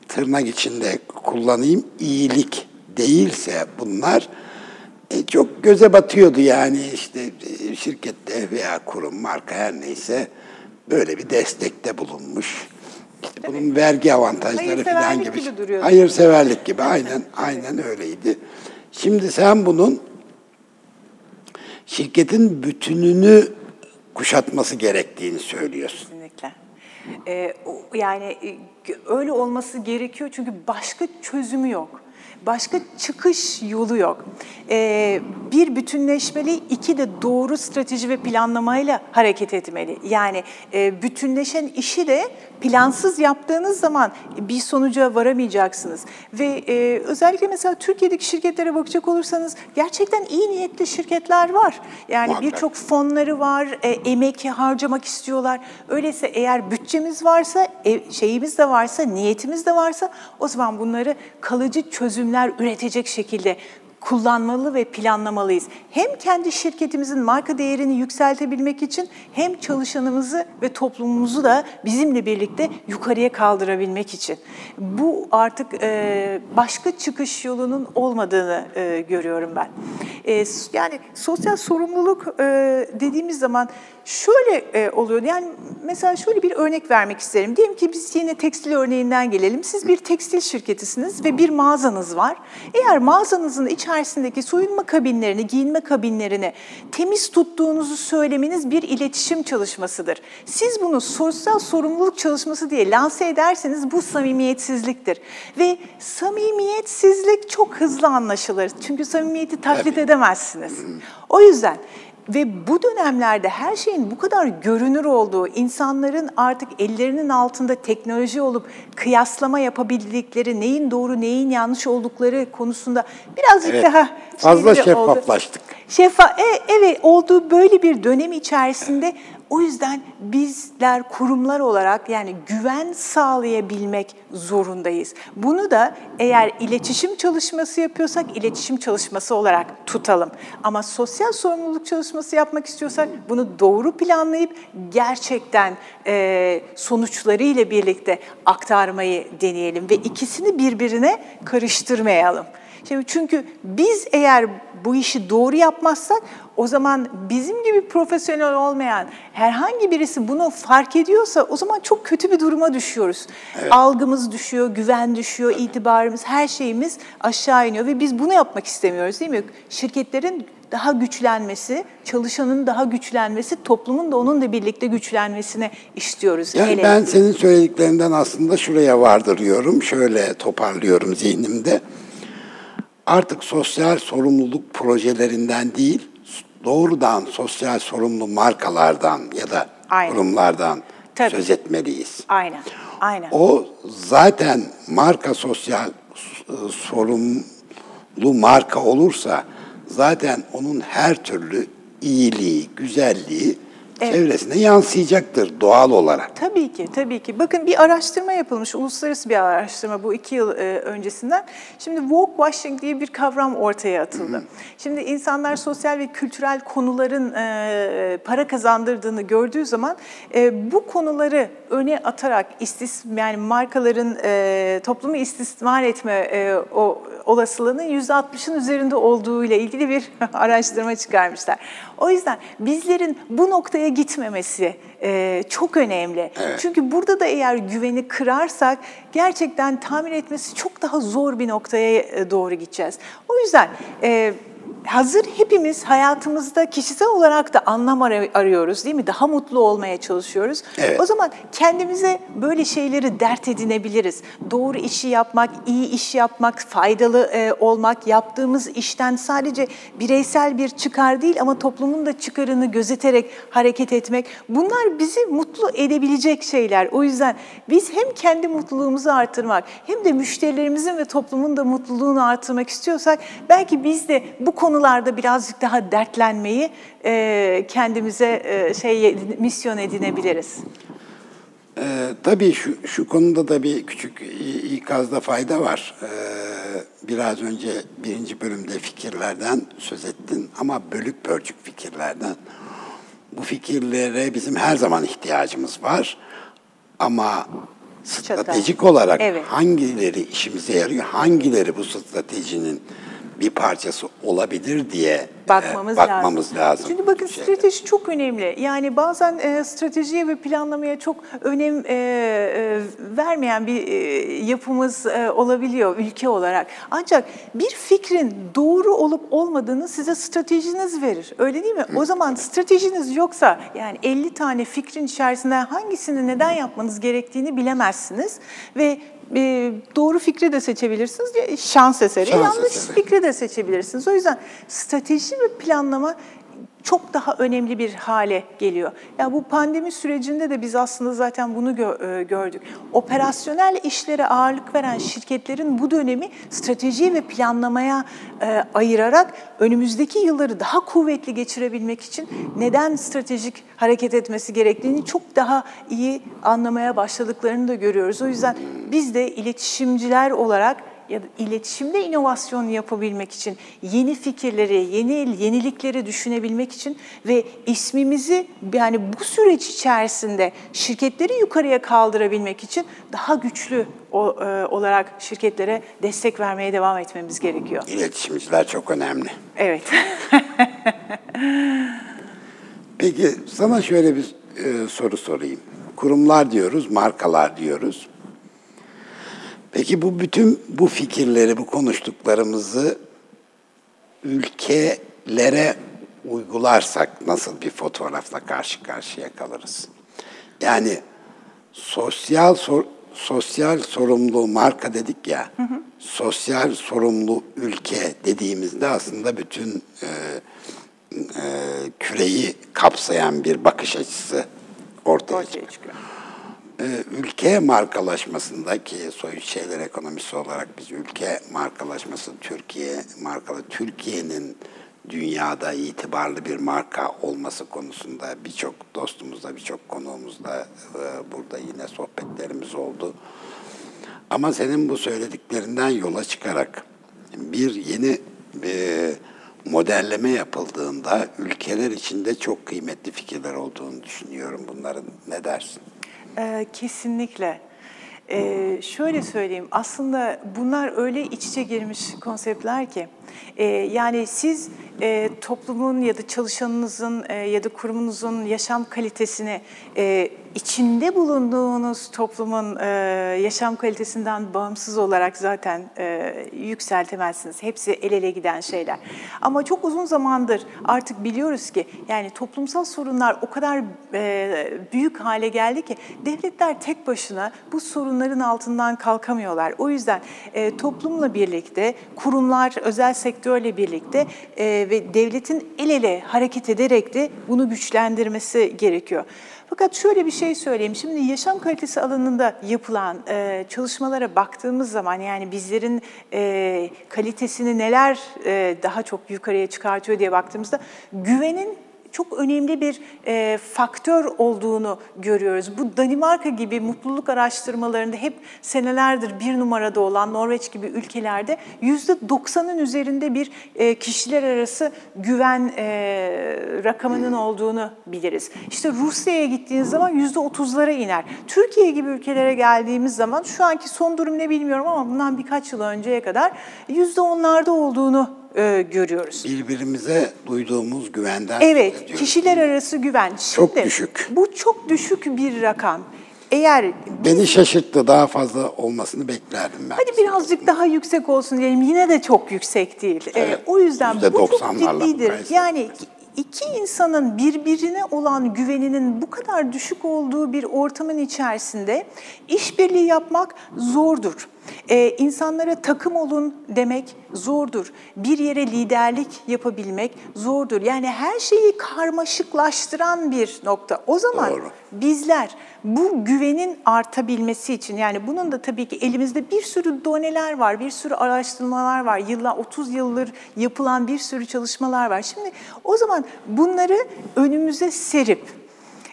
tırnak içinde kullanayım iyilik değilse bunlar e, çok göze batıyordu yani işte e, şirkette veya kurum marka her neyse böyle bir destekte bulunmuş. İşte bunun vergi avantajları falan gibi. gibi duruyordu. Hayırseverlik gibi aynen aynen öyleydi. Şimdi sen bunun şirketin bütününü kuşatması gerektiğini söylüyorsun. Ee, yani e, öyle olması gerekiyor çünkü başka çözümü yok. Başka çıkış yolu yok. Ee, bir bütünleşmeli, iki de doğru strateji ve planlamayla hareket etmeli. Yani e, bütünleşen işi de plansız yaptığınız zaman bir sonuca varamayacaksınız. Ve e, özellikle mesela Türkiye'deki şirketlere bakacak olursanız gerçekten iyi niyetli şirketler var. Yani birçok fonları var, e, emek harcamak istiyorlar. Öyleyse eğer bütçemiz varsa, e, şeyimiz de varsa, niyetimiz de varsa o zaman bunları kalıcı çözümler üretecek şekilde kullanmalı ve planlamalıyız. Hem kendi şirketimizin marka değerini yükseltebilmek için hem çalışanımızı ve toplumumuzu da bizimle birlikte yukarıya kaldırabilmek için. Bu artık e, başka çıkış yolunun olmadığını e, görüyorum ben. E, yani sosyal sorumluluk dediğimiz zaman şöyle e, oluyor. Yani mesela şöyle bir örnek vermek isterim. Diyelim ki biz yine tekstil örneğinden gelelim. Siz bir tekstil şirketisiniz ve bir mağazanız var. Eğer mağazanızın içerisindeki soyunma kabinlerini, giyinme kabinlerini temiz tuttuğunuzu söylemeniz bir iletişim çalışmasıdır. Siz bunu sosyal sorumluluk çalışması diye lanse ederseniz bu samimiyetsizliktir. Ve samimiyetsizlik çok hızlı anlaşılır. Çünkü samimiyeti taklit edemezsiniz. O yüzden ve bu dönemlerde her şeyin bu kadar görünür olduğu, insanların artık ellerinin altında teknoloji olup kıyaslama yapabildikleri, neyin doğru neyin yanlış oldukları konusunda birazcık Evet, daha fazla şeyleri oldu. şeffaflaştık. Şeffa, e, evet olduğu böyle bir dönem içerisinde o yüzden bizler kurumlar olarak yani güven sağlayabilmek zorundayız. Bunu da eğer iletişim çalışması yapıyorsak iletişim çalışması olarak tutalım. Ama sosyal sorumluluk çalışması yapmak istiyorsak bunu doğru planlayıp gerçekten e, sonuçlarıyla birlikte aktarmayı deneyelim ve ikisini birbirine karıştırmayalım. Şimdi çünkü biz eğer bu işi doğru yapmazsak o zaman bizim gibi profesyonel olmayan herhangi birisi bunu fark ediyorsa o zaman çok kötü bir duruma düşüyoruz. Algımız düşüyor, güven düşüyor, itibarımız, her şeyimiz aşağı iniyor ve biz bunu yapmak istemiyoruz değil mi? Şirketlerin daha güçlenmesi, çalışanın daha güçlenmesi, toplumun da onunla birlikte güçlenmesini istiyoruz. Yani Hele- ben senin söylediklerinden aslında şuraya vardırıyorum, şöyle toparlıyorum zihnimde. Artık sosyal sorumluluk projelerinden değil, doğrudan sosyal sorumlu markalardan ya da Aynen. kurumlardan Tabii. söz etmeliyiz. Aynen, aynen. O zaten marka sosyal e, sorumlu marka olursa zaten onun her türlü iyiliği, güzelliği çevresine yansıyacaktır doğal olarak. Tabii ki, tabii ki. Bakın bir araştırma yapılmış, uluslararası bir araştırma bu iki yıl e, öncesinden. Şimdi woke washing diye bir kavram ortaya atıldı. Şimdi insanlar sosyal ve kültürel konuların e, para kazandırdığını gördüğü zaman e, bu konuları öne atarak istis yani markaların e, toplumu istismar etme e, o olasılığının %60'ın üzerinde olduğu ile ilgili bir araştırma çıkarmışlar. O yüzden bizlerin bu noktaya gitmemesi e, çok önemli. Çünkü burada da eğer güveni kırarsak gerçekten tamir etmesi çok daha zor bir noktaya e, doğru gideceğiz. O yüzden e, hazır hepimiz hayatımızda kişisel olarak da anlam ar- arıyoruz değil mi? Daha mutlu olmaya çalışıyoruz. Evet. O zaman kendimize böyle şeyleri dert edinebiliriz. Doğru işi yapmak, iyi iş yapmak, faydalı e, olmak, yaptığımız işten sadece bireysel bir çıkar değil ama toplumun da çıkarını gözeterek hareket etmek. Bunlar bizi mutlu edebilecek şeyler. O yüzden biz hem kendi mutluluğumuzu artırmak hem de müşterilerimizin ve toplumun da mutluluğunu artırmak istiyorsak belki biz de bu konularda birazcık daha dertlenmeyi e, kendimize e, şey misyon edinebiliriz. Ee, tabii şu, şu konuda da bir küçük ikazda fayda var. Ee, biraz önce birinci bölümde fikirlerden söz ettin ama bölük pörçük fikirlerden. Bu fikirlere bizim her zaman ihtiyacımız var. Ama stratejik olarak Evet. hangileri işimize yarıyor, hangileri bu stratejinin bir parçası olabilir diye bakmamız, bakmamız lazım. lazım. Çünkü bakın Şeyde. strateji çok önemli. Yani bazen e, stratejiye ve planlamaya çok önem e, e, vermeyen bir e, yapımız e, olabiliyor ülke olarak. Ancak bir fikrin doğru olup olmadığını size stratejiniz verir. Öyle değil mi? O zaman stratejiniz yoksa yani 50 tane fikrin içerisinden hangisini neden yapmanız gerektiğini bilemezsiniz ve e, doğru fikri de seçebilirsiniz. Şans eseri. Şans yanlış eseri. fikri de seçebilirsiniz. O yüzden strateji ve planlama çok daha önemli bir hale geliyor. Yani bu pandemi sürecinde de biz aslında zaten bunu gö- e, gördük. Operasyonel işlere ağırlık veren şirketlerin bu dönemi strateji ve planlamaya e, ayırarak önümüzdeki yılları daha kuvvetli geçirebilmek için neden stratejik hareket etmesi gerektiğini çok daha iyi anlamaya başladıklarını da görüyoruz. O yüzden biz de iletişimciler olarak ya da iletişimde inovasyon yapabilmek için, yeni fikirleri, yeni yenilikleri düşünebilmek için ve ismimizi yani bu süreç içerisinde şirketleri yukarıya kaldırabilmek için daha güçlü o, e, olarak şirketlere destek vermeye devam etmemiz gerekiyor. İletişimciler çok önemli. Evet. Peki sana şöyle bir e, soru sorayım. Kurumlar diyoruz, markalar diyoruz. Peki bu bütün bu fikirleri, bu konuştuklarımızı ülkelere uygularsak nasıl bir fotoğrafla karşı karşıya kalırız? Yani sosyal sor- sosyal sorumlu marka dedik ya. Sosyal sorumlu ülke dediğimizde aslında bütün e, e, küreyi kapsayan bir bakış açısı ortaya. Ortaya çıkıyor. Ee, ülke markalaşmasındaki soyut şeyler ekonomisi olarak biz ülke markalaşması Türkiye markalı Türkiye'nin dünyada itibarlı bir marka olması konusunda birçok dostumuzla birçok konuğumuzla e, burada yine sohbetlerimiz oldu. Ama senin bu söylediklerinden yola çıkarak bir yeni e, modelleme yapıldığında ülkeler içinde çok kıymetli fikirler olduğunu düşünüyorum. Bunların ne dersin? Ee, kesinlikle. Ee, şöyle söyleyeyim, aslında bunlar öyle iç içe girmiş konseptler ki, e, yani siz e, toplumun ya da çalışanınızın e, ya da kurumunuzun yaşam kalitesini e, içinde bulunduğunuz toplumun e, yaşam kalitesinden bağımsız olarak zaten e, yükseltemezsiniz. Hepsi el ele giden şeyler. Ama çok uzun zamandır artık biliyoruz ki yani toplumsal sorunlar o kadar e, büyük hale geldi ki devletler tek başına bu sorunların altından kalkamıyorlar. O yüzden e, toplumla birlikte, kurumlar, özel sektörle birlikte e, ve devletin el ele hareket ederek de bunu güçlendirmesi gerekiyor. Fakat şöyle bir şey söyleyeyim. Şimdi yaşam kalitesi alanında yapılan e, çalışmalara baktığımız zaman yani bizlerin e, kalitesini neler e, daha çok yukarıya çıkartıyor diye baktığımızda güvenin çok önemli bir e, faktör olduğunu görüyoruz. Bu Danimarka gibi mutluluk araştırmalarında hep senelerdir bir numarada olan Norveç gibi ülkelerde yüzde 90'ın üzerinde bir e, kişiler arası güven e, rakamının olduğunu biliriz. İşte Rusya'ya gittiğiniz zaman yüzde 30'lara iner. Türkiye gibi ülkelere geldiğimiz zaman şu anki son durum ne bilmiyorum ama bundan birkaç yıl önceye kadar yüzde 10'larda olduğunu e, görüyoruz. Birbirimize duyduğumuz güvenden Evet, ediyoruz. kişiler arası güven. Çok Şimdi, düşük. Bu çok düşük bir rakam. Eğer Beni şaşırttı. Daha fazla olmasını beklerdim ben. hadi birazcık daha yüksek olsun diyelim yine de çok yüksek değil. Ee, Evet, o yüzden bu çok %90'larla ciddidir. Yani iki insanın birbirine olan güveninin bu kadar düşük olduğu bir ortamın içerisinde işbirliği yapmak zordur. Ee, insanlara takım olun demek zordur. Bir yere liderlik yapabilmek zordur. Yani her şeyi karmaşıklaştıran bir nokta. O zaman Doğru. bizler bu güvenin artabilmesi için yani bunun da tabii ki elimizde bir sürü doneler var, bir sürü araştırmalar var. Yıllar 30 yıldır yapılan bir sürü çalışmalar var. Şimdi o zaman bunları önümüze serip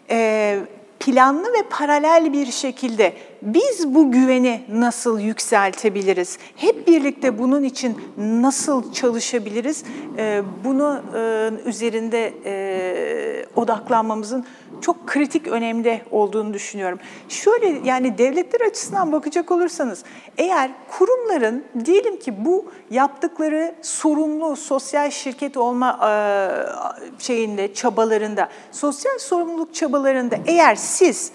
e, planlı ve paralel bir şekilde biz bu güveni nasıl yükseltebiliriz? Hep birlikte bunun için nasıl çalışabiliriz? Ee, bunu e, üzerinde e, odaklanmamızın çok kritik önemli olduğunu düşünüyorum. Şöyle yani devletler açısından bakacak olursanız eğer kurumların diyelim ki bu yaptıkları sorumlu sosyal şirket olma e, şeyinde çabalarında sosyal sorumluluk çabalarında eğer siz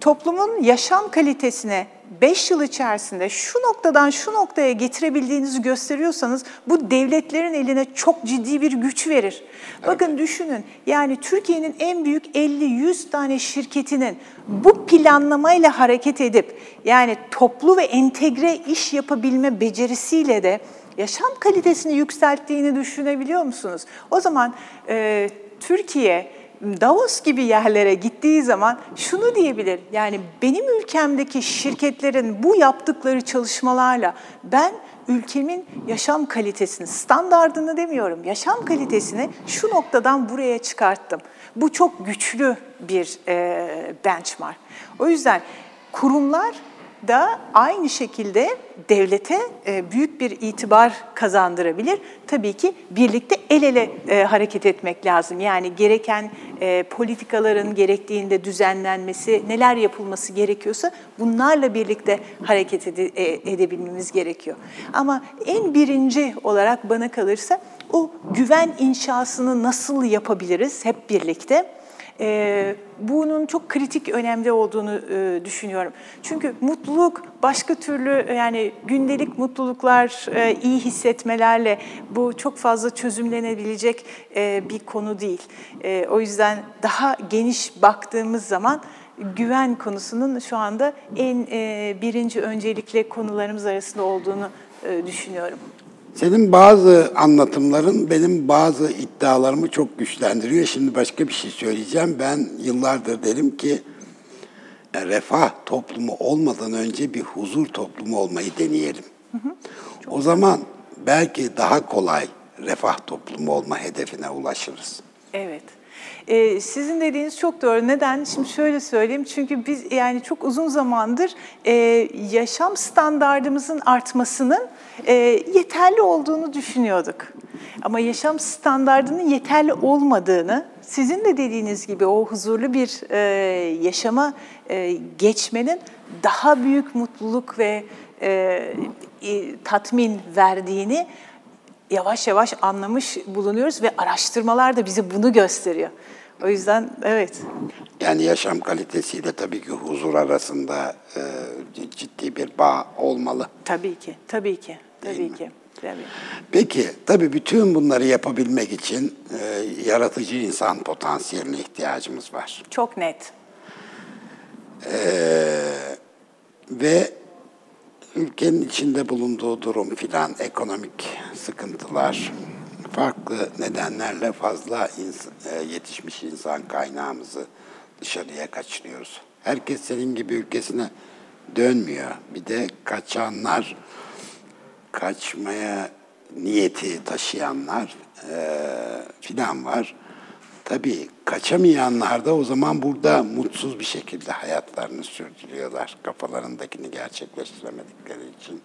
toplumun yaşam kalitesine 5 yıl içerisinde şu noktadan şu noktaya getirebildiğinizi gösteriyorsanız bu devletlerin eline çok ciddi bir güç verir. Evet. Bakın düşünün yani Türkiye'nin en büyük 50-100 tane şirketinin bu planlamayla hareket edip yani toplu ve entegre iş yapabilme becerisiyle de yaşam kalitesini yükselttiğini düşünebiliyor musunuz? O zaman e, Türkiye Davos gibi yerlere gittiği zaman şunu diyebilir. Yani benim ülkemdeki şirketlerin bu yaptıkları çalışmalarla ben ülkemin yaşam kalitesini, standardını demiyorum, yaşam kalitesini şu noktadan buraya çıkarttım. Bu çok güçlü bir benchmark. O yüzden kurumlar da aynı şekilde devlete e, büyük bir itibar kazandırabilir. Tabii ki birlikte el ele e, hareket etmek lazım. Yani gereken e, politikaların gerektiğinde düzenlenmesi, neler yapılması gerekiyorsa bunlarla birlikte hareket edebilmemiz gerekiyor. Ama en birinci olarak bana kalırsa o güven inşasını nasıl yapabiliriz hep birlikte? E, bunun çok kritik önemde olduğunu e, düşünüyorum. Çünkü mutluluk başka türlü yani gündelik mutluluklar, e, iyi hissetmelerle bu çok fazla çözümlenebilecek e, bir konu değil. E, o yüzden daha geniş baktığımız zaman güven konusunun şu anda en e, birinci öncelikli konularımız arasında olduğunu e, düşünüyorum. Senin bazı anlatımların benim bazı iddialarımı çok güçlendiriyor. Şimdi başka bir şey söyleyeceğim. Ben yıllardır derim ki e, refah toplumu olmadan önce bir huzur toplumu olmayı deneyelim. Hı hı. O zaman belki daha kolay refah toplumu olma hedefine ulaşırız. Evet. Ee, sizin dediğiniz çok doğru. Neden? Şimdi şöyle söyleyeyim. Çünkü biz yani çok uzun zamandır e, yaşam standardımızın artmasının e, yeterli olduğunu düşünüyorduk. Ama yaşam standardının yeterli olmadığını, sizin de dediğiniz gibi o huzurlu bir e, yaşama e, geçmenin daha büyük mutluluk ve e, tatmin verdiğini yavaş yavaş anlamış bulunuyoruz ve araştırmalar da bize bunu gösteriyor. O yüzden evet. Yani yaşam kalitesiyle tabii ki huzur arasında e, ciddi bir bağ olmalı. Tabii ki, tabii ki, tabii Değil ki. Tabii. Peki, tabii bütün bunları yapabilmek için e, yaratıcı insan potansiyeline ihtiyacımız var. Çok net. Ee, ve ülkenin içinde bulunduğu durum filan, ekonomik sıkıntılar, farklı nedenlerle fazla ins e, yetişmiş insan kaynağımızı dışarıya kaçırıyoruz. Herkes senin gibi ülkesine dönmüyor. Bir de kaçanlar, kaçmaya niyeti taşıyanlar e, filan var. Tabii kaçamayanlar da o zaman burada mutsuz bir şekilde hayatlarını sürdürüyorlar. Kafalarındakini gerçekleştiremedikleri için.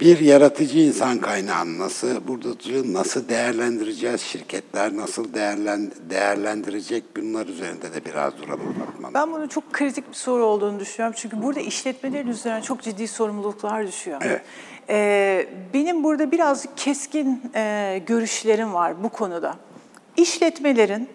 Bir yaratıcı insan kaynağı nasıl, burada nasıl değerlendireceğiz, şirketler nasıl değerlen, değerlendirecek bunlar üzerinde de biraz duralım. Ben bunu çok kritik bir soru olduğunu düşünüyorum. Çünkü burada işletmelerin üzerine çok ciddi sorumluluklar düşüyor. Evet. Ee, benim burada biraz keskin e, görüşlerim var bu konuda. İşletmelerin,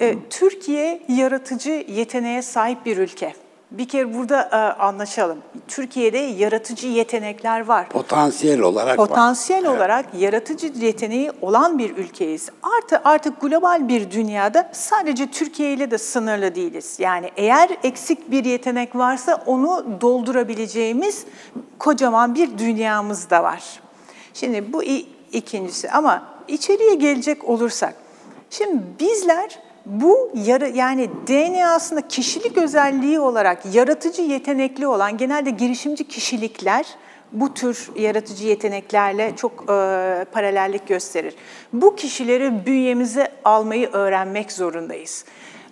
e, Türkiye yaratıcı yeteneğe sahip bir ülke. Bir kere burada e, anlaşalım. Türkiye'de yaratıcı yetenekler var. Potansiyel olarak Potansiyel var. olarak evet. yaratıcı yeteneği olan bir ülkeyiz. Artı artık global bir dünyada sadece Türkiye ile de sınırlı değiliz. Yani eğer eksik bir yetenek varsa onu doldurabileceğimiz kocaman bir dünyamız da var. Şimdi bu ikincisi ama içeriye gelecek olursak Şimdi bizler bu yarı, yani DNA'sında kişilik özelliği olarak yaratıcı yetenekli olan genelde girişimci kişilikler bu tür yaratıcı yeteneklerle çok e, paralellik gösterir. Bu kişileri bünyemize almayı öğrenmek zorundayız.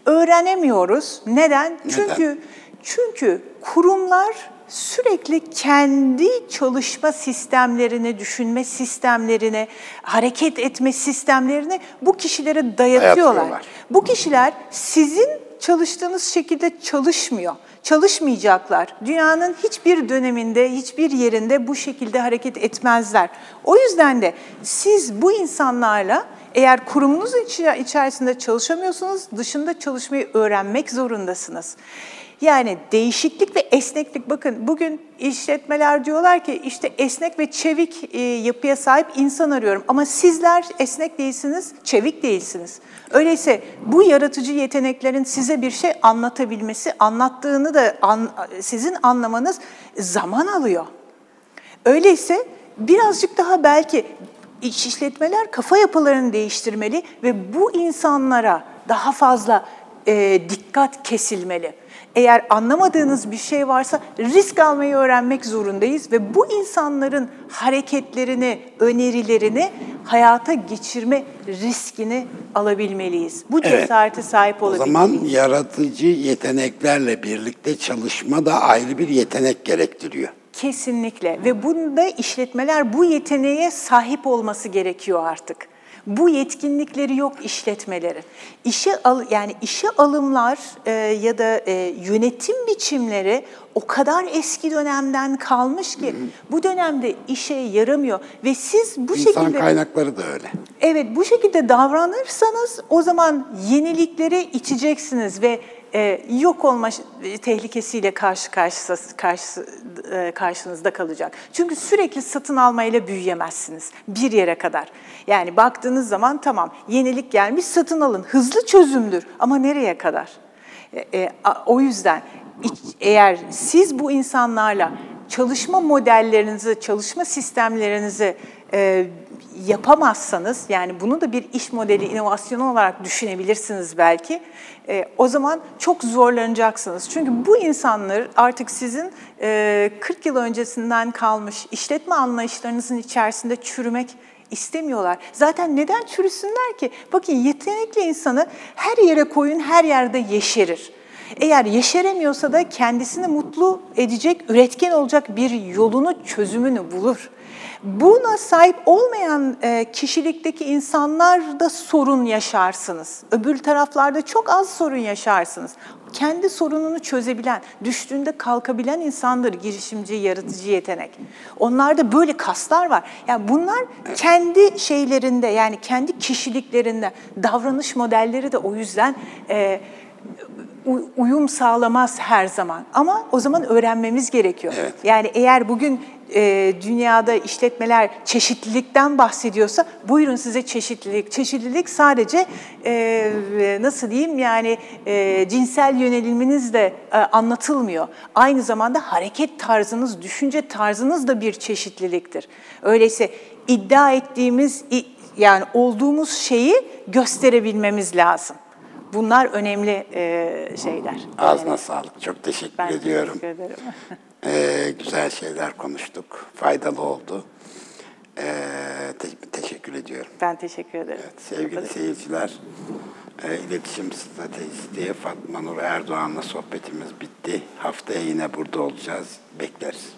Öğrenemiyoruz. Neden? Çünkü çünkü kurumlar sürekli kendi çalışma sistemlerini, düşünme sistemlerini, hareket etme sistemlerini bu kişilere dayatıyorlar. Bu kişiler sizin çalıştığınız şekilde çalışmıyor. Çalışmayacaklar. Dünyanın hiçbir döneminde, hiçbir yerinde bu şekilde hareket etmezler. O yüzden de siz bu insanlarla eğer kurumunuz içerisinde çalışamıyorsunuz, dışında çalışmayı öğrenmek zorundasınız. Yani değişiklik ve esneklik bakın bugün işletmeler diyorlar ki işte esnek ve çevik e, yapıya sahip insan arıyorum ama sizler esnek değilsiniz, çevik değilsiniz. Öyleyse bu yaratıcı yeteneklerin size bir şey anlatabilmesi, anlattığını da an- sizin anlamanız zaman alıyor. Öyleyse birazcık daha belki iş işletmeler kafa yapılarını değiştirmeli ve bu insanlara daha fazla e, dikkat kesilmeli. Eğer anlamadığınız bir şey varsa risk almayı öğrenmek zorundayız ve bu insanların hareketlerini, önerilerini hayata geçirme riskini alabilmeliyiz. Bu Evet. cesarete sahip O olabilmeliyiz. zaman yaratıcı yeteneklerle birlikte çalışma da ayrı bir yetenek gerektiriyor. Kesinlikle ve bunda işletmeler bu yeteneğe sahip olması gerekiyor artık. Bu yetkinlikleri yok işletmeleri. İşe al yani işe alımlar e, ya da e, yönetim biçimleri o kadar eski dönemden kalmış ki bu dönemde işe yaramıyor ve siz bu İnsan şekilde kaynakları da öyle. Evet bu şekilde davranırsanız o zaman yenilikleri içeceksiniz ve e, yok olma tehlikesiyle karşı karşı, karşı e, karşınızda kalacak. Çünkü sürekli satın almayla büyüyemezsiniz bir yere kadar. Yani baktığınız zaman tamam yenilik gelmiş satın alın hızlı çözümdür ama nereye kadar? E, e, o yüzden eğer siz bu insanlarla çalışma modellerinizi, çalışma sistemlerinizi e, yapamazsanız, yani bunu da bir iş modeli, inovasyonu olarak düşünebilirsiniz belki, e, o zaman çok zorlanacaksınız. Çünkü bu insanlar artık sizin e, 40 yıl öncesinden kalmış işletme anlayışlarınızın içerisinde çürümek istemiyorlar. Zaten neden çürüsünler ki? Bakın yetenekli insanı her yere koyun, her yerde yeşerir. Eğer yeşeremiyorsa da kendisini mutlu edecek, üretken olacak bir yolunu, çözümünü bulur. Buna sahip olmayan e, kişilikteki insanlarda sorun yaşarsınız. Öbür taraflarda çok az sorun yaşarsınız. Kendi sorununu çözebilen, düştüğünde kalkabilen insandır girişimci, yaratıcı yetenek. Onlarda böyle kaslar var. Yani bunlar kendi şeylerinde, yani kendi kişiliklerinde, davranış modelleri de o yüzden... E, uyum sağlamaz her zaman. Ama o zaman öğrenmemiz gerekiyor. Evet. Yani eğer bugün e, dünyada işletmeler çeşitlilikten bahsediyorsa buyurun size çeşitlilik. Çeşitlilik sadece e, nasıl diyeyim yani e, cinsel yöneliminiz de e, anlatılmıyor. Aynı zamanda hareket tarzınız, düşünce tarzınız da bir çeşitliliktir. Öyleyse iddia ettiğimiz yani olduğumuz şeyi gösterebilmemiz lazım. Bunlar önemli e, şeyler. Ağzına önemli. sağlık. Çok teşekkür ben ediyorum. Ben teşekkür ederim. ee, güzel şeyler konuştuk. Faydalı oldu. Ee, te- teşekkür ediyorum. Ben teşekkür ederim. Evet, sevgili seyirciler, e, iletişim stratejisi Fatma Nur Erdoğan'la sohbetimiz bitti. Haftaya yine burada olacağız. Bekleriz.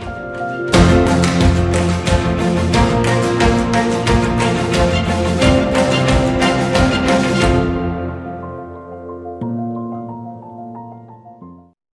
Müzik